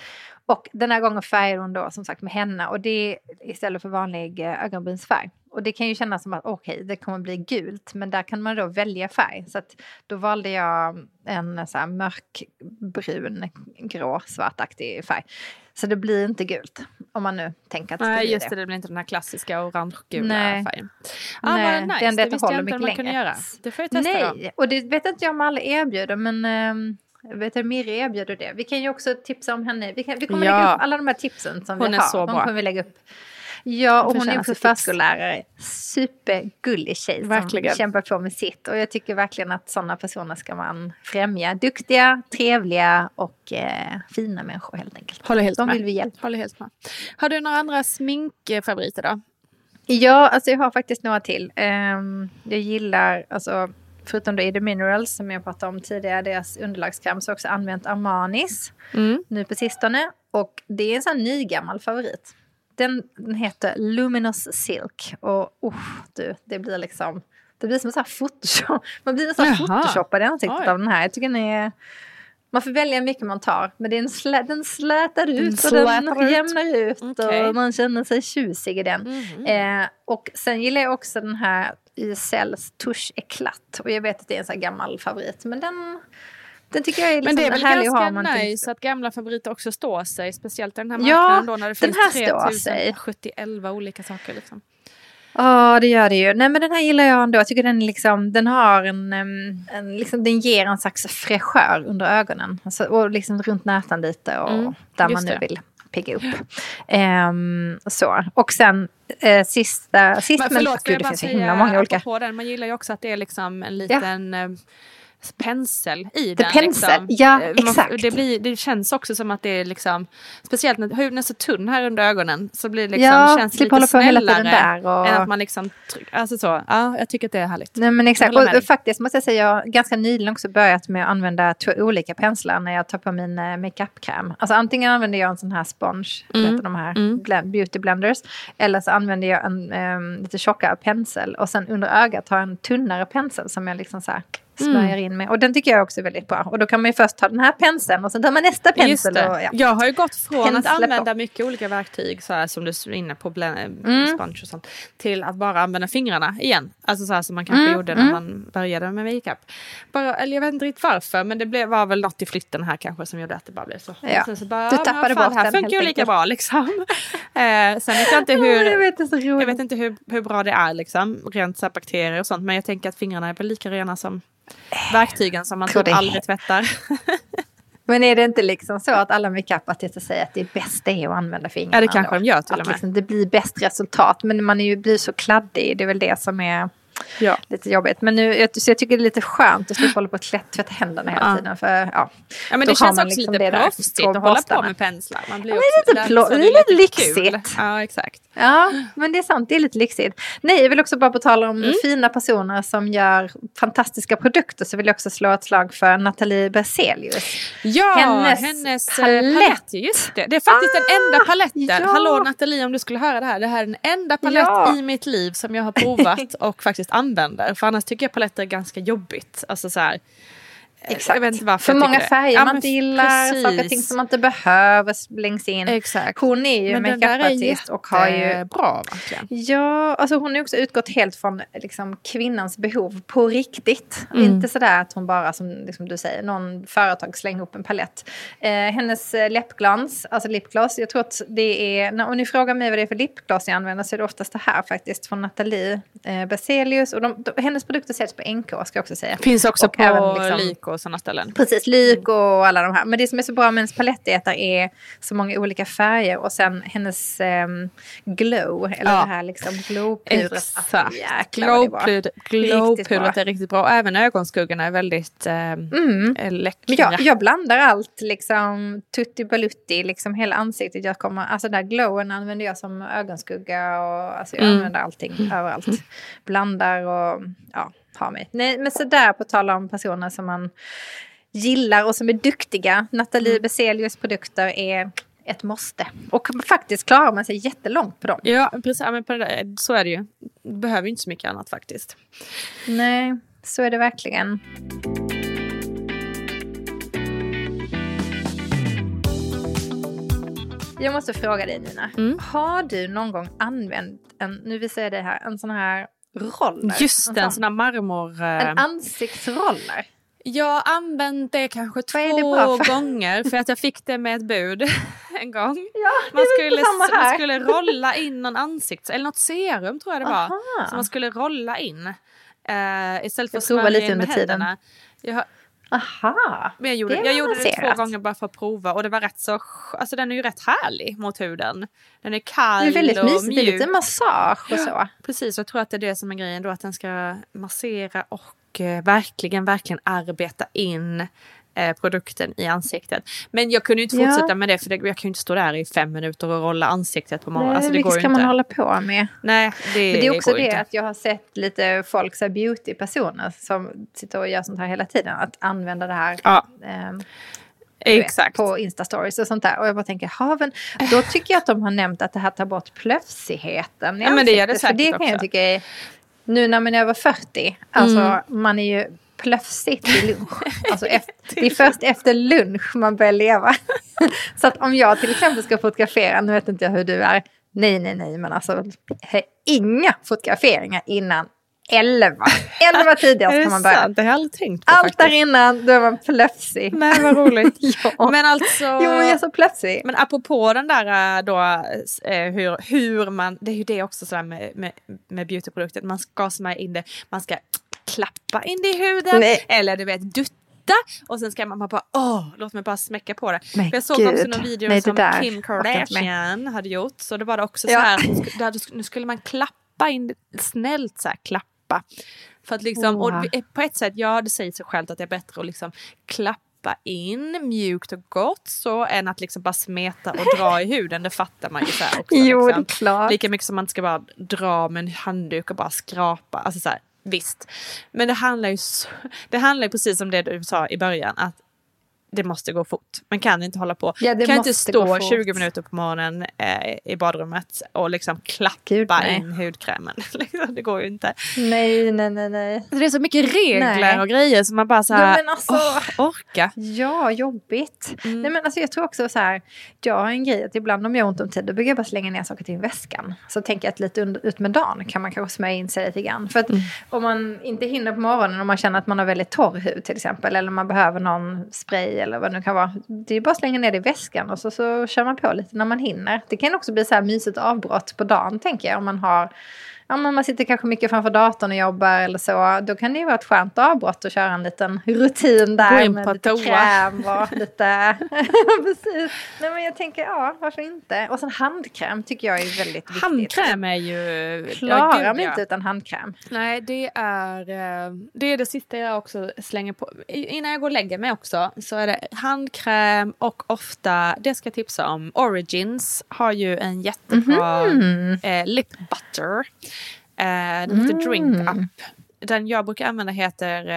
Och den här gången färgade hon då som sagt med henna och det är istället för vanlig eh, ögonbrynsfärg. Och det kan ju kännas som att okej, det kommer bli gult, men där kan man då välja färg. Så att då valde jag en så här mörkbrun, grå, svartaktig färg. Så det blir inte gult, om man nu tänker att det Nej, bli just det. det. Det blir inte den här klassiska orangegula färgen. Ah, Nej, nice. det är det att visste det jag inte att man kunde göra. Det får jag testa då. Nej, och det vet inte jag om alla erbjuder, men jag vet att Mirre erbjuder det. Vi kan ju också tipsa om henne. Vi, kan, vi kommer Ja. lägga upp alla de här tipsen som Hon vi är har. så de bra. kommer vi lägga upp. Ja, och Hon är också förskollärare. Supergullig tjej som Verkligen. kämpar på med sitt. Och jag tycker verkligen att sådana personer ska man främja. Duktiga, trevliga och eh, fina människor helt enkelt. Håller helt De med. vill vi hjälpa. Håller helt med. Har du några andra sminkfavoriter då? Ja, alltså jag har faktiskt några till. Ehm, jag gillar, alltså, förutom då The Minerals som jag pratade om tidigare, deras underlagskräm, så har jag också använt Armanis Mm. nu på sistone. Och det är en sån här nygammal favorit. Den, den heter Luminous Silk. Och oh, du, det blir liksom, det blir som en sån här photoshop. Man blir nästan Jaha. photoshopad i ansiktet Oj. av den här. Jag tycker den är... Man får välja hur mycket man tar, men den, slä, den slätar ut och slätar den ut. jämnar ut Okej. och man känner sig tjusig i den. Mhm. Eh, och sen gillar jag också den här YSLs Tush Eclat. Och jag vet att det är en sån här gammal favorit, men den, den tycker jag är liksom Men det är väl ganska man nice att gamla favoriter också står sig. Speciellt i den här Ja, marknaden då när det finns här står sig. 3071 olika saker. Liksom. Ja, det gör det ju. Nej, men den här gillar jag ändå. Jag tycker den, liksom, den har en, en liksom, den ger en slags fräschör under ögonen. Alltså, och liksom runt näsan lite och Mm, där man nu det. vill pigga upp. Ehm, så. Och sen eh, sista, sist Men men, förlåt, får gud, det finns så himla många olika. på den. Man gillar ju också att det är liksom en liten eh, pensel i Det den. pensel, liksom. ja, Eh, exakt. Det, blir, det känns också som att det är liksom, speciellt när huden är så tunn här under ögonen, så blir det liksom, Ja, känns lite hålla på snällare där och- än att man liksom, alltså så, ja, jag tycker att det är härligt. Nej men exakt, och, dig. faktiskt måste jag säga, jag har ganska nyligen också börjat med att använda två olika penslar när jag tar på min eh, makeupkräm. Alltså antingen använder jag en sån här sponge, Mm. de här blend, beauty blenders, eller så använder jag en ehm, lite tjockare pensel och sen under ögat har jag en tunnare pensel som jag liksom så här smörjer Mm. in med. Och den tycker jag också är väldigt bra. Och då kan man ju först ta den här penseln och sen tar man nästa pensel. Och, ja. Jag har ju gått från Pensla att på. använda mycket olika verktyg, så här, som du är inne på, blend, Mm. sponge och sånt, till att bara använda fingrarna igen. Alltså så här som man kanske Mm, gjorde när man började med makeup. Bara, eller jag vet inte riktigt varför, men det blev, var väl något i flytten här kanske som gjorde att det bara blev så. Ja. Sen så bara, Du men tappade fan, bort Det här den, funkar ju lika enkelt. bra liksom. eh, sen vet jag inte Ja, jag hur... vet, så. Jag vet inte hur, hur bra det är liksom, rent så här bakterier och sånt, men jag tänker att fingrarna är väl lika rena som verktygen som man typ aldrig tvättar. Men är det inte liksom så att alla makeupartister säger att det bästa är att använda fingrarna? Ja, det kanske då? de gör till och med. liksom det blir bäst resultat. Men man är ju, blir så kladdig, det är väl det som är ja. lite jobbigt. Men nu, så jag tycker det är lite skönt att slippa hålla på att tvätta händerna hela Ja. tiden. För, ja, Ja men det känns också liksom lite proffsigt att hålla på med penslar. Man blir Ja, men det är lite plå- det är lite kul. lyxigt. Ja exakt. ja, men det är sant, det är lite lyxigt. Nej, jag vill också bara på tal om Mm. fina personer som gör fantastiska produkter så vill jag också slå ett slag för Nathalie Berzelius. Ja, Hennes hennes, palett. palett. palett. Just det. Det är faktiskt den enda paletten. ja. Hallå Nathalie om du skulle höra det här. Det här är den enda palett Ja. i mitt liv som jag har provat och faktiskt använder. För annars tycker jag paletter är ganska jobbigt. Alltså så här, Exakt. Jag vet inte varför För många det. färger Ja, man inte gillar, precis. saker och ting som man inte behöver längs in. Exakt. Hon är ju makeupartist och har ju bra verkligen. Ja, alltså hon har också utgått helt från liksom, kvinnans behov på riktigt. Mm. Inte sådär att hon bara, som liksom du säger, någon företag slänger upp en palett. Eh, hennes eh, läppglans, alltså lipgloss, jag tror att det är, när, om ni frågar mig vad det är för lipgloss jag använder så är det oftast det här faktiskt från Nathalie eh, Berzelius. Och de, de, hennes produkter säljs på NK ska jag också säga. Finns också Och på även liksom- Lyko och sådana ställen. Precis, Lyk och alla de här. Men det som är så bra med hennes palett är att det är så många olika färger. Och sen hennes ehm, glow, eller Ja. det här liksom glowpudret. Exakt. Glowpudret glowpudret är riktigt bra. Och även ögonskuggorna är väldigt eh, Mm. läckra. Jag, jag blandar allt, liksom tutti balutti, liksom hela ansiktet. Jag kommer, alltså den där glowen använder jag som ögonskugga och alltså jag Mm. använder allting överallt. Blandar och ja, har mig. Nej, men sådär på tal om personer som man gillar och som är duktiga. Nathalie Mm. Bezelius produkter är ett måste. Och faktiskt klarar man sig jättelångt på dem. Ja, precis. Ja, men på det där, så är det ju. Du behöver inte så mycket annat faktiskt. Nej, så är det verkligen. Jag måste fråga dig Nina. Mm. Har du någon gång använt en, nu visar jag dig här, en sån här roller? Just det, en sån, här marmor... eh, en ansiktsroller. Jag har använt det kanske det två bra för? gånger för att jag fick det med ett bud en gång. Ja, det Man skulle, man skulle rolla in någon ansikts... Eller något serum tror jag det var. Aha. Som man skulle rolla in. Uh, istället för att smörja in med tiden. händerna. Jag, har, Aha. men jag gjorde, Det jag gjorde det två gånger bara för att prova och det var rätt så... Alltså den är ju rätt härlig mot huden. Den är kall Det är väldigt och mysigt, det är mjuk. lite massage och så. Precis, jag tror att det är det som är grejen då, att den ska massera och eh, verkligen, verkligen arbeta in eh, produkten i ansiktet. Men jag kunde ju inte Ja. fortsätta med det för det, jag kan ju inte stå där i fem minuter och rolla ansiktet på morgonen. Nej, Alltså, det går ska inte. man hålla på med? Nej, det, Men det är också det inte. att jag har sett lite folk, så beautypersoner som sitter och gör sånt här hela tiden. Att använda det här Ja, vet, exakt. på Instastories och sånt där. Och jag bara tänker, ha, men då tycker jag att de har nämnt att det här tar bort plöfsigheten i Ja, men det gör det ansiktet. För det säkert kan jag också. tycka är, nu när man är över 40, alltså Mm. man är ju plöfsigt vid lunch. Alltså efter, det är först efter lunch man börjar leva. Så att om jag till exempel ska fotografera, nu vet inte jag hur du är, nej, nej, nej, men alltså inga fotograferingar innan 11. 11 tidigast kan man börja. sant? Det har jag aldrig tänkt på Allt faktiskt. där innan, då är man plöfsig. Nej, vad roligt. Ja. Men alltså... Jo, men jag är så plötslig. Men apropå den där äh, då, eh, hur, hur man, det är ju det också sådär med, med, med beautyprodukter, man ska smörja in det, man ska klappa in det i huden, Nej. eller du vet dutta och sen ska man bara, åh, låt mig bara smäcka på det. Men jag såg också någon video Nej, som Kim. Kardashian hade gjort, så det var det också Ja. så här, där, nu skulle man klappa in, snällt så här klappa. För att liksom, och Åh. det- på ett sätt, ja det säger sig självt att det är bättre att liksom klappa in mjukt och gott så än att liksom bara smeta och dra i huden. Det fattar man ju så här också. Jo, liksom. klart. Lika mycket som man ska bara dra med en handduk och bara skrapa. Alltså så här, visst. Men det handlar ju så, det handlar ju precis om det du sa i början. Att det måste gå fort. Man kan inte hålla på. Ja, det kan inte stå fort. 20 minuter på morgonen eh, i badrummet och liksom klappa Gud, in hudkrämen. Liksom, det går ju inte. Nej, nej, nej, nej. Alltså, det är så mycket regler Nej. och grejer som man bara så Ja, här, men alltså- åh, orka. Ja, jobbigt. Mm. Nej, men alltså, jag tror också så här, jag har en grej att ibland om jag har ont om tid, då brukar jag bara slänga ner saker till väskan. Så tänker jag att lite under, ut med dagen kan man kanske smörja in sig lite grann. För att Mm. om man inte hinner på morgonen, om man känner att man har väldigt torr hud till exempel, eller man behöver någon spray eller vad det nu kan vara. Det är bara att slänga ner det i väskan och så, så kör man på lite när man hinner. Det kan också bli så här mysigt avbrott på dagen tänker jag, om man har Ja, men man sitter kanske mycket framför datorn och jobbar eller så. Då kan det ju vara ett skönt avbrott att köra en liten rutin där. Gå in med lite toa. kräm och lite... Precis. Nej, men jag tänker, ja, varför inte? Och sen handkräm tycker jag är väldigt viktigt. Handkräm är ju... Klarar ja, mig inte utan handkräm. Nej, det är, eh, det är det sista jag också slänger på. Innan jag går och lägger mig också så är det handkräm och ofta, det ska jag tipsa om, Origins har ju en jättebra Mhm. eh, lip butter. Eh, den heter Drink Mm. Up. Den jag brukar använda heter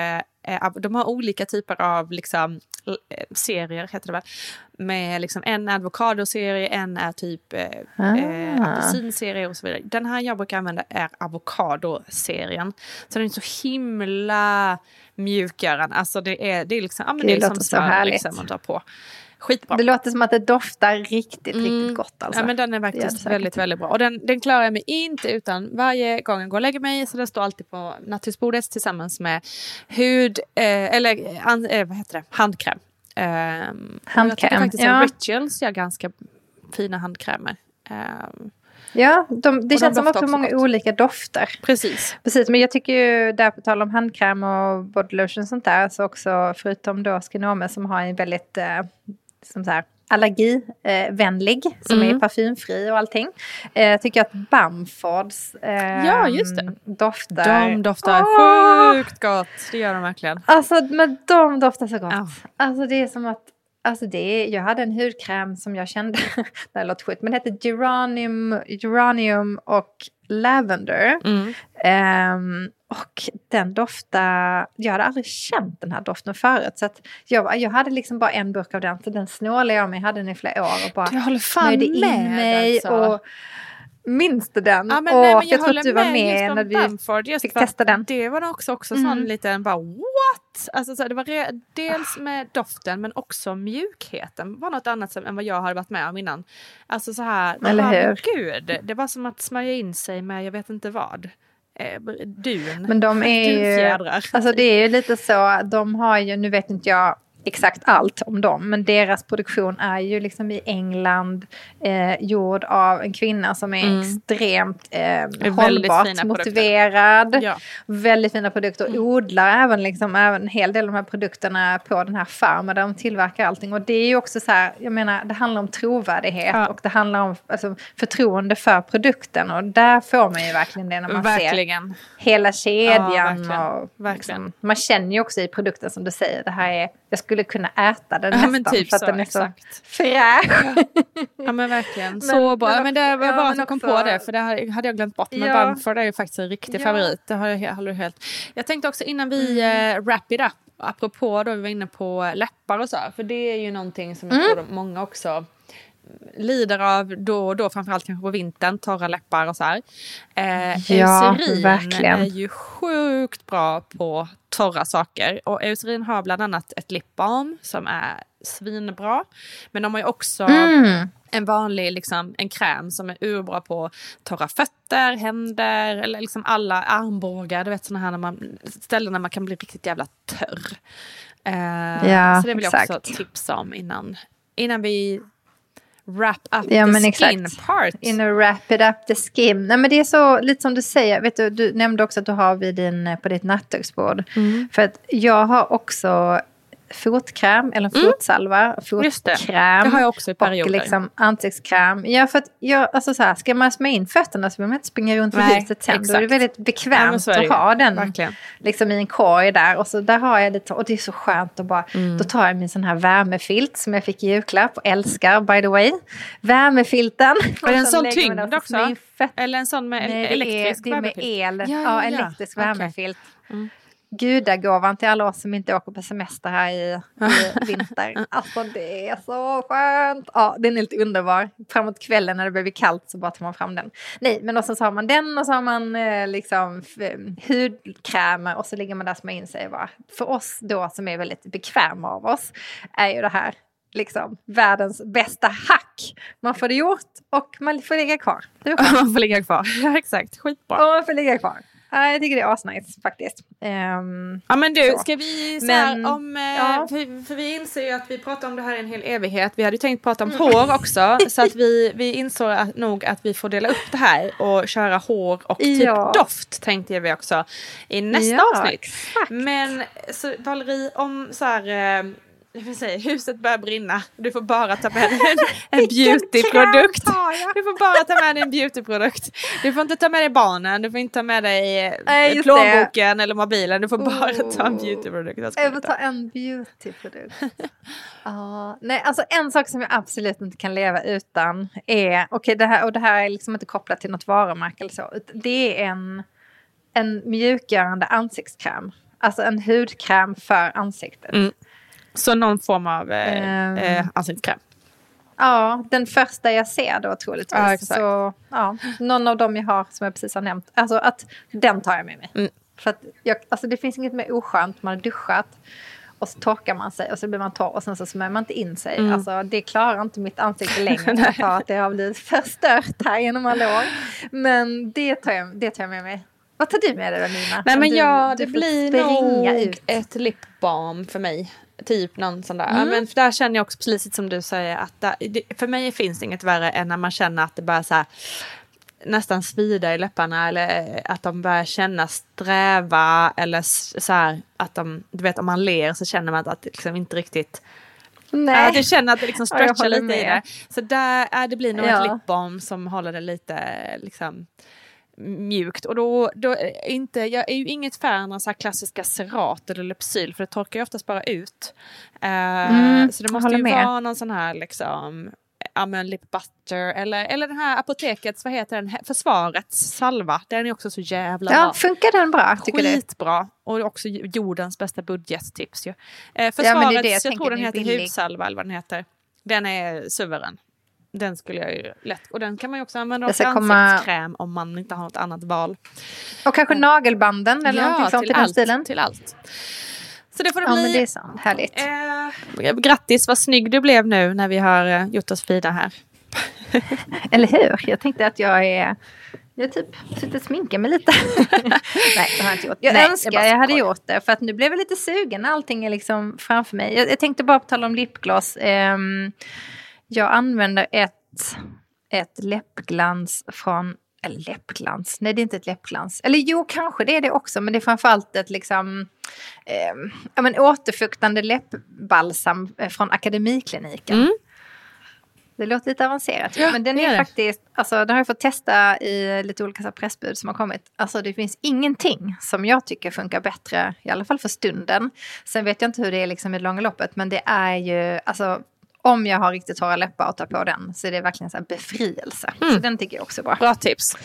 eh, eh, de har olika typer av liksom, serier, heter det väl. Med liksom, en avokadoserie, en är typ eh, Ah. apelsinserie och så vidare. Den här jag brukar använda är avokadoserien. Så den är så himla mjukgörande. Alltså det är, det är liksom, ja, men Det det är som så smör härligt. liksom, man drar på. Skitbra. Det låter som att det doftar riktigt, Mm. riktigt gott alltså. Ja, men den är faktiskt väldigt, väldigt bra. Och den, den klarar jag mig inte utan varje gång jag går och lägger mig. Så den står alltid på nattduksbordet tillsammans med hud, eh, eller an, eh, vad heter det? handkräm. Um, Jag tycker Handkräm, faktiskt ja. att Rituals gör ganska fina handkrämer. Ehm, Ja, de, det de känns som också många gott. olika dofter. precis. Precis, men jag tycker ju där på tal om handkräm och bodylotion och sånt där så också förutom då Skinome som har en väldigt eh, som så här, allergivänlig eh, vänlig, som Mm. är parfymfri och allting. Eh, tycker att Bamfords eh, Ja, just det. doftar... De doftar Åh! sjukt gott. Det gör de verkligen. Alltså men de doftar så gott. Ja. Alltså det är som att Alltså det jag hade en hudkräm som jag kände, det här låter skit, men det hette geranium, geranium och lavender. Mm. Ehm, och den doftar, jag hade aldrig känt den här doften förut. Så jag, jag hade liksom bara en burk av den, så den snålade jag mig, hade den i flera år och bara Jag håller fan nöjde in med mig. alltså. Och, minns du den? Ja, men, och nej, men jag, tror håller att du var med när vi just fick testa den. Det var också, också Mm. sån liten bara what? Alltså, så det var dels med doften men också mjukheten var något annat som, än vad jag hade varit med om innan. Alltså så här, Eller bara, hur? gud, det var som att smörja in sig med jag vet inte vad. Eh, dun. Men de är ju, alltså det är ju lite så, de har ju, nu vet inte jag exakt allt om dem, men deras produktion är ju liksom i England eh, gjord av en kvinna som är Mm. extremt eh, hållbart motiverad. Ja. Väldigt fina produkter. Mm. Odlar även, liksom, även en hel del av de här produkterna på den här farmen där de tillverkar allting. Och det är ju också så här, jag menar, det handlar om trovärdighet Ja. och det handlar om alltså, förtroende för produkten. Och där får man ju verkligen det när man ser Verkligen. hela kedjan. Ja, verkligen. och. Liksom, man känner ju också i produkten som du säger, det här är, jag skulle kunna äta den Ja, nästan men typ för att så, den är exakt. så fräsch. Ja men verkligen. Men- så bra. men Ja, men det var också- bra ja, att jag kom också- på det för det hade jag glömt bort. Men Ja. Bamford är ju faktiskt en riktig Ja. favorit. Det har jag håller helt. Jag tänkte också innan vi Mm. eh, wrap it up. Apropå då vi var inne på läppar och så. För det är ju någonting som Mm. jag tror många också lider av då och då, framförallt kanske på vintern, torra läppar och så här. Eh, Ja, Eucerin verkligen. är ju sjukt bra på torra saker. Och Eucerin har bland annat ett lip balm som är svinbra. Men de har ju också Mm. en vanlig liksom, en kräm som är urbra på torra fötter, händer eller liksom alla armbågar. Du vet sådana här när man, ställen där man kan bli riktigt jävla törr. Eh, Ja, så det vill jag också exakt. tipsa om innan, innan vi wrap up Ja, the skin exakt. part. In a wrap it up the skin. Nej men det är så, lite som du säger, vet du, du nämnde också att du har vid din, på ditt nattduksbord. Mm. För att jag har också fotkräm, eller fotsalva, Mm. Just det. fotkräm. Det har jag också i perioder. Och liksom ansiktskräm. Ja, för att jag, alltså så här, ska man smörja in fötterna så vill man inte springa runt i huset sen. Då är det väldigt Ja, bekvämt är det att ha den Verkligen. liksom i en korg där. Och så där har jag lite, och det är så skönt att bara, Mm. då tar jag min sån här värmefilt som jag fick i julklapp och älskar by the way. Värmefilten. Är det en sån tyngd också? Eller en sån med Nej, det är, elektrisk det är med el. Ja, Ja, ja, ja. elektrisk Okej. värmefilt. Gudagåvan till alla oss som inte åker på semester här i, i vinter. Alltså det är så skönt. Ja, den är lite underbar. Framåt kvällen när det blir kallt så bara tar man fram den. Nej, men och så har man den och så har man eh, liksom hudkrämer och så ligger man där och in sig. Bara. För oss då som är väldigt bekväma av oss är ju det här liksom världens bästa hack. Man får det gjort och man får ligga kvar. Man får ligga kvar. Ja, exakt. Skitbra. Och man får ligga kvar. Ja, jag tycker det är asnice faktiskt. Ehm, Ja men du, Så. ska vi så Men, här, om... Eh, ja. för, för vi inser ju att vi pratar om det här i en hel evighet. Vi hade ju tänkt prata om hår också. Så att vi, vi insåg att, nog att vi får dela upp det här och köra hår och typ Ja. doft tänkte vi också i nästa Ja, avsnitt. exakt. Men så Valerie, om så här... Jag vill säga, huset börjar brinna. Du får bara ta med dig en, en beautyprodukt. Du får bara ta med dig en beautyprodukt. Du får inte ta med dig barnen, du får inte ta med dig just plånboken eller mobilen. Du får bara ta en Oh. beautyprodukt. Jag får ta? en beautyprodukt. Ja, nej, alltså en sak som jag absolut inte kan leva utan är, okej det här, och det här är liksom inte kopplat till något varumärke eller så, det är en, en mjukgörande ansiktskräm. alltså en hudkräm för ansiktet. Mm. Så någon form av eh, Ehm. eh, ansiktskräm. Ja, den första jag ser då troligtvis. Ja, exakt. så, ja, någon av dem jag har som jag precis har nämnt. Alltså att den tar jag med mig. Mm. För att jag, alltså det finns inget mer oskönt. Man har duschat och så torkar man sig och så blir man torr och sen så smörjer man inte in sig. Mm. Alltså det klarar inte mitt ansikte längre. jag tar att det har blivit förstört här genom alla år. Men det tar jag, det tar jag med mig. Vad tar du med dig då Nina? Nej men du, ja, du det blir nog ut. ett lipbalm för mig. Typ någon sån där. Mm. Men för där känner jag också precis som du säger att där, det, för mig finns det inget värre än när man känner att det börjar så här, nästan svida i läpparna eller att de börjar känna sträva eller så här att de, du vet om man ler så känner man att det liksom inte riktigt Nej. Ja, du känner att det liksom stretchar lite i med. det. Så där, ja, det blir nog Ja. ett lipbalm som håller det lite liksom mjukt. Och då, då inte, jag är ju inget fan av så här klassiska Cerat eller Lypsyl för det torkar ju oftast bara ut. Eh, Mm, så det måste ju med. vara någon sån här liksom Ja men lip butter eller, eller den här apotekets, vad heter den, Försvarets salva. Den är också så jävla Ja, bra. funkar den bra? Skitbra. Och också jordens bästa budgettips ju. Eh, men det är försvarets, det jag jag, tror den heter billig. hudsalva eller vad den heter. Den är suverän. Den skulle jag ju lätt... Och den kan man ju också använda Jag till ska komma- ansiktskräm om man inte har något annat val. Och kanske nagelbanden eller någonting sånt i den allt, stilen? till allt. Så det får det Ja, bli. men det är sant. Härligt. Eh, grattis, vad snygg du blev nu när vi har eh, gjort oss fina här. Eller hur? Jag tänkte att jag är... Jag typ suttit och sminkat mig lite. Nej, det har jag inte gjort. Jag Nej, jag önskar bara jag, hade gjort det. För att nu blev jag lite sugen när allting är liksom framför mig. Jag, jag tänkte bara på tal om lipgloss. ehm, jag använder ett, ett läppglans från... Eller läppglans? Nej, det är inte ett läppglans. Eller jo, kanske det är det också. Men det är framförallt ett liksom... ja, men återfuktande läppbalsam eh, från Akademikliniken. Mm. Det låter lite avancerat. Ja, men den är är faktiskt, alltså den har jag fått testa i lite olika pressbud som har kommit. Alltså det finns ingenting som jag tycker funkar bättre, i alla fall för stunden. Sen vet jag inte hur det är liksom i det långa loppet, men det är ju, alltså om jag har riktigt torra läppar och tar på den så är det verkligen så här befrielse. Så den tycker jag också är bra. Bra tips.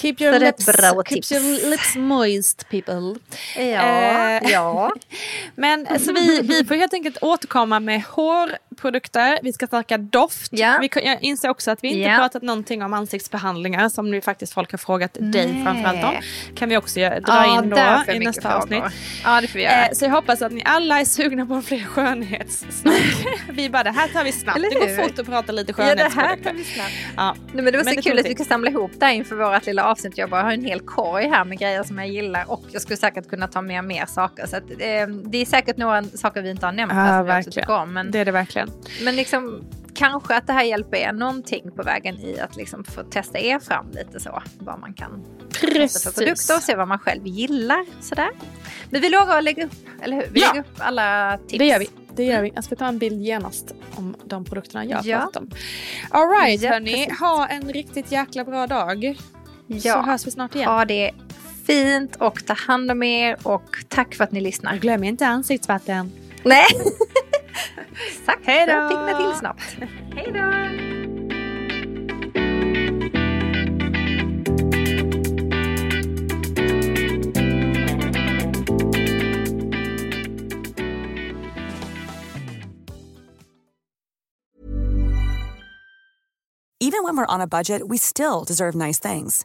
Keep your, lips, keep your lips moist people. Ja, Eh, ja. Men så vi, vi får helt enkelt återkomma med hårprodukter. Vi ska stärka doft. Ja. Vi, kan- jag inser också att vi inte Ja. pratat någonting om ansiktsbehandlingar som nu faktiskt folk har frågat dig Nej. framförallt om. Kan vi också dra ja, in då i nästa frågor. avsnitt. Ja, det får vi göra. Eh, så jag hoppas att ni alla är sugna på fler skönhetssnack. vi bara, det här tar vi snabbt. Eller Det går fort att prata lite Ja, det här skönhetsprodukter. tar vi snabbt. Ja. Nej, men det var Men så det kul att vi. kunde samla ihop det inför vårt lilla avsnitt. Jag bara har en hel korg här med grejer som jag gillar och jag skulle säkert kunna ta med mer saker. Så att, eh, det är säkert några saker vi inte har nämnt Ja, verkligen. om. Men, Det är det verkligen. men liksom, kanske att det här hjälper er någonting på vägen i att liksom få testa er fram lite så. Vad man kan testa för produkter och se vad man själv gillar. Sådär. Men vi lovar att lägga upp, eller hur? Vi Ja. lägger upp alla tips. Det gör vi. Det gör vi. Jag ska ta en bild genast om de produkterna jag har Ja. pratat om. All right, Ja, hörni. precis. Ha en riktigt jäkla bra dag. Så Ja, hörs vi snart igen. ha det fint och ta hand om er och tack för att ni lyssnar. Glöm inte ansiktsvatten. Nej. Exakt. Hej då. Pickna till snabbt. Hej då. Even when we're on a budget, we still deserve nice things.